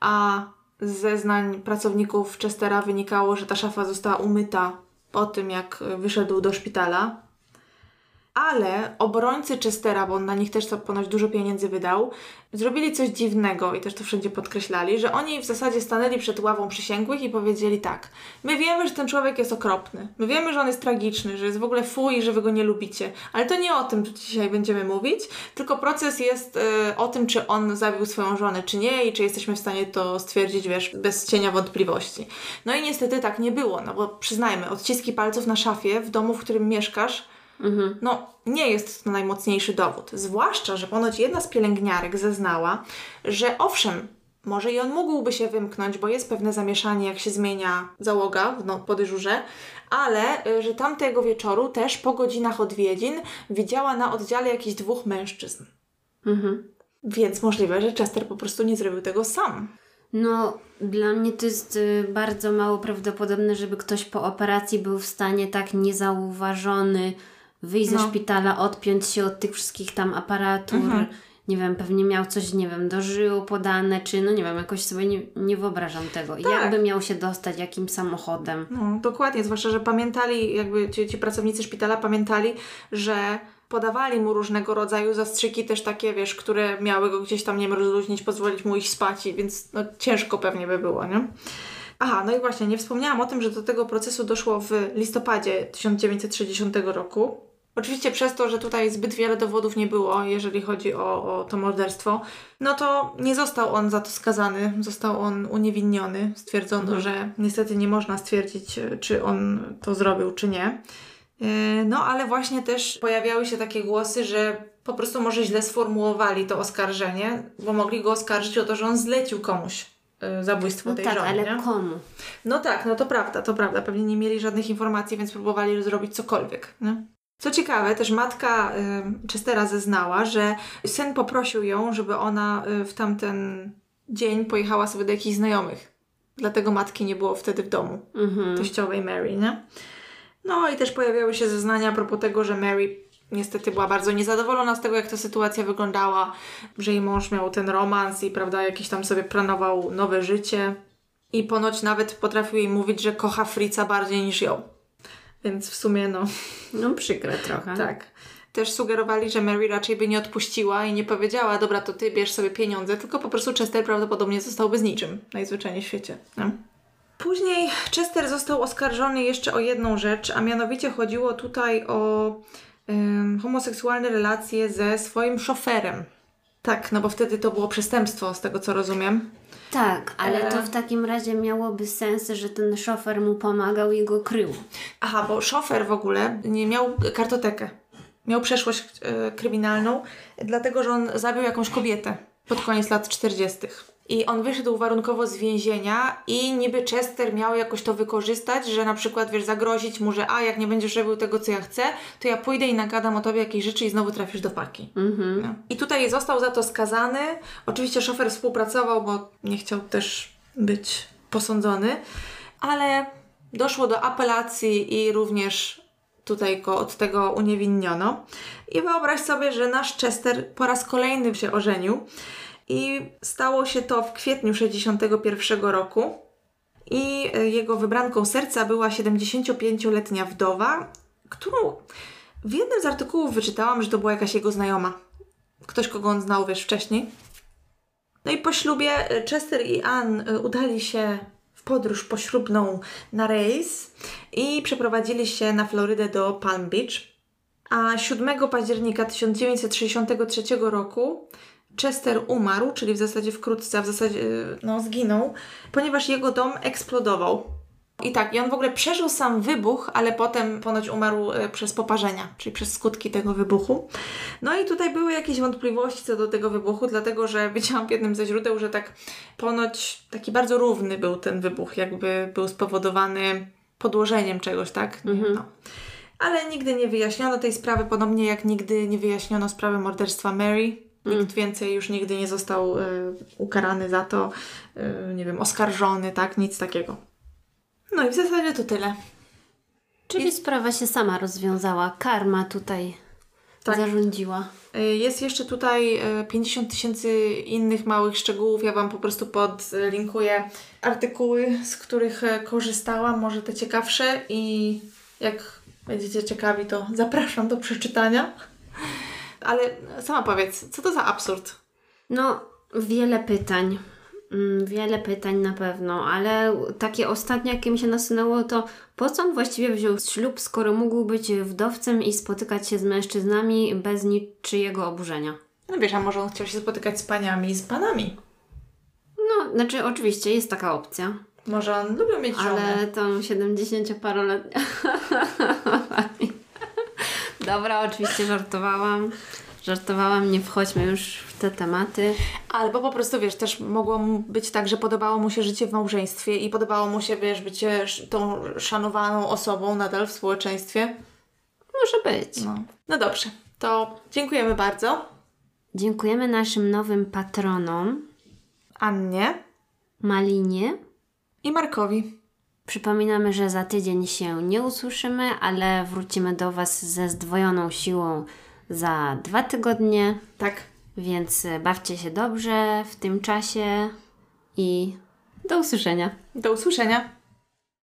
a z zeznań pracowników Chestera wynikało, że ta szafa została umyta po tym, jak wyszedł do szpitala. Ale obrońcy Chestera, bo on na nich też ponoć dużo pieniędzy wydał, zrobili coś dziwnego i też to wszędzie podkreślali, że oni w zasadzie stanęli przed ławą przysięgłych i powiedzieli tak: My wiemy, że ten człowiek jest okropny, my wiemy, że on jest tragiczny, że jest w ogóle fuj że wy go nie lubicie, ale to nie o tym dzisiaj będziemy mówić, tylko proces jest e, o tym, czy on zabił swoją żonę, czy nie i czy jesteśmy w stanie to stwierdzić, wiesz, bez cienia wątpliwości. No i niestety tak nie było, no bo przyznajmy, odciski palców na szafie w domu, w którym mieszkasz, no, nie jest to najmocniejszy dowód. Zwłaszcza, że ponoć jedna z pielęgniarek zeznała, że owszem, może i on mógłby się wymknąć, bo jest pewne zamieszanie, jak się zmienia załoga w no, po dyżurze, ale y, że tamtego wieczoru też po godzinach odwiedzin widziała na oddziale jakichś dwóch mężczyzn. Mhm. Więc możliwe, że Chester po prostu nie zrobił tego sam. No, dla mnie to jest y, bardzo mało prawdopodobne, żeby ktoś po operacji był w stanie tak niezauważony wyjść ze No. szpitala, odpiąć się od tych wszystkich tam aparatur. Mhm. Nie wiem, pewnie miał coś, nie wiem, do żył podane, czy no nie wiem, jakoś sobie nie, nie wyobrażam tego. Tak. Jakby miał się dostać jakimś samochodem. No, dokładnie, zwłaszcza, że pamiętali, jakby ci, ci pracownicy szpitala pamiętali, że podawali mu różnego rodzaju zastrzyki też takie, wiesz, które miały go gdzieś tam, nie wiem, rozluźnić, pozwolić mu iść spać, więc no, ciężko pewnie by było, nie? Aha, no i właśnie, nie wspomniałam o tym, że do tego procesu doszło w listopadzie 1960 roku. Oczywiście przez to, że tutaj zbyt wiele dowodów nie było, jeżeli chodzi o, o to morderstwo, no to nie został on za to skazany, został on uniewinniony. Stwierdzono, że niestety nie można stwierdzić, e, czy on to zrobił, czy nie. E, No, ale właśnie też pojawiały się takie głosy, że po prostu może źle sformułowali to oskarżenie, bo mogli go oskarżyć o to, że on zlecił komuś e, zabójstwo No tej tak, żony. ale nie? komu? No tak, no to prawda, to prawda. Pewnie nie mieli żadnych informacji, więc próbowali zrobić cokolwiek. Nie? Co ciekawe, też matka y, Chestera zeznała, że syn poprosił ją, żeby ona y, w tamten dzień pojechała sobie do jakichś znajomych. Dlatego matki nie było wtedy w domu, Mhm. teściowej Mary, nie? No i też pojawiały się zeznania a propos tego, że Mary niestety była bardzo niezadowolona z tego, jak ta sytuacja wyglądała, że jej mąż miał ten romans i, prawda, jakiś tam sobie planował nowe życie. I ponoć nawet potrafił jej mówić, że kocha Fritza bardziej niż ją. Więc w sumie, no, No przykre trochę. tak. Też sugerowali, że Mary raczej by nie odpuściła i nie powiedziała, dobra, to ty bierz sobie pieniądze, tylko po prostu Chester prawdopodobnie zostałby z niczym, najzwyczajniej w świecie. Nie? Później Chester został oskarżony jeszcze o jedną rzecz, a mianowicie chodziło tutaj o ym, homoseksualne relacje ze swoim szoferem. Tak, no bo wtedy to było przestępstwo, z tego co rozumiem. Tak, ale E. to w takim razie miałoby sens, że ten szofer mu pomagał i go krył. Aha, bo szofer w ogóle nie miał kartotekę. Miał przeszłość e, kryminalną, dlatego że on zabił jakąś kobietę pod koniec lat 40. I on wyszedł warunkowo z więzienia i niby Chester miał jakoś to wykorzystać, że na przykład, wiesz, zagrozić mu, że a, jak nie będziesz robił tego, co ja chcę, to ja pójdę i nagadam o tobie jakieś rzeczy i znowu trafisz do paki. No. I tutaj został za to skazany. Oczywiście szofer współpracował, bo nie chciał też być posądzony, ale doszło do apelacji i również tutaj go od tego uniewinniono. I wyobraź sobie, że nasz Chester po raz kolejny się ożenił i stało się to w kwietniu 61 roku. I e, jego wybranką serca była 75-letnia wdowa, którą w jednym z artykułów wyczytałam, że to była jakaś jego znajoma. Ktoś, kogo on znał, wiesz, wcześniej. No i po ślubie e, Chester i Ann e, udali się w podróż poślubną na rejs i przeprowadzili się na Florydę do Palm Beach. A 7 października 1963 roku Chester umarł, czyli w zasadzie wkrótce, a w zasadzie e, no, zginął, ponieważ jego dom eksplodował. I tak, i on w ogóle przeżył sam wybuch, ale potem ponoć umarł e, przez poparzenia, czyli przez skutki tego wybuchu. No i tutaj były jakieś wątpliwości co do tego wybuchu, dlatego że widziałam w jednym ze źródeł, że tak ponoć taki bardzo równy był ten wybuch, jakby był spowodowany podłożeniem czegoś, tak? No. Ale nigdy nie wyjaśniono tej sprawy, podobnie jak nigdy nie wyjaśniono sprawy morderstwa Mary. Nikt więcej już nigdy nie został e, ukarany za to, e, nie wiem, oskarżony, tak? Nic takiego. No i w zasadzie to tyle. Czyli sprawa się sama rozwiązała. Karma tutaj Tak. zarządziła. Y, Jest jeszcze tutaj y, 50 tysięcy innych małych szczegółów. Ja Wam po prostu podlinkuję artykuły, z których e, korzystałam, może te ciekawsze i jak będziecie ciekawi, to zapraszam do przeczytania. Ale sama powiedz, co to za absurd? No, wiele pytań. Mm, Wiele pytań na pewno, ale takie ostatnie, jakie mi się nasunęło, to po co on właściwie wziął ślub, skoro mógł być wdowcem i spotykać się z mężczyznami bez niczyjego oburzenia? No wiesz, a może on chciał się spotykać z paniami i z panami? No, znaczy oczywiście jest taka opcja, Może on lubił mieć żonę? ale tą 70-paroletnią... Dobra, oczywiście żartowałam. Żartowałam, nie wchodźmy już w te tematy. Albo po prostu, wiesz, też mogło być tak, że podobało mu się życie w małżeństwie i podobało mu się, wiesz, bycie tą szanowaną osobą nadal w społeczeństwie. Może być. No, no dobrze, to dziękujemy bardzo Dziękujemy naszym nowym patronom, Annie Malinie. i Markowi. Przypominamy, że za tydzień się nie usłyszymy, ale wrócimy do Was ze zdwojoną siłą za dwa tygodnie, Tak, więc bawcie się dobrze w tym czasie i do usłyszenia. do usłyszenia.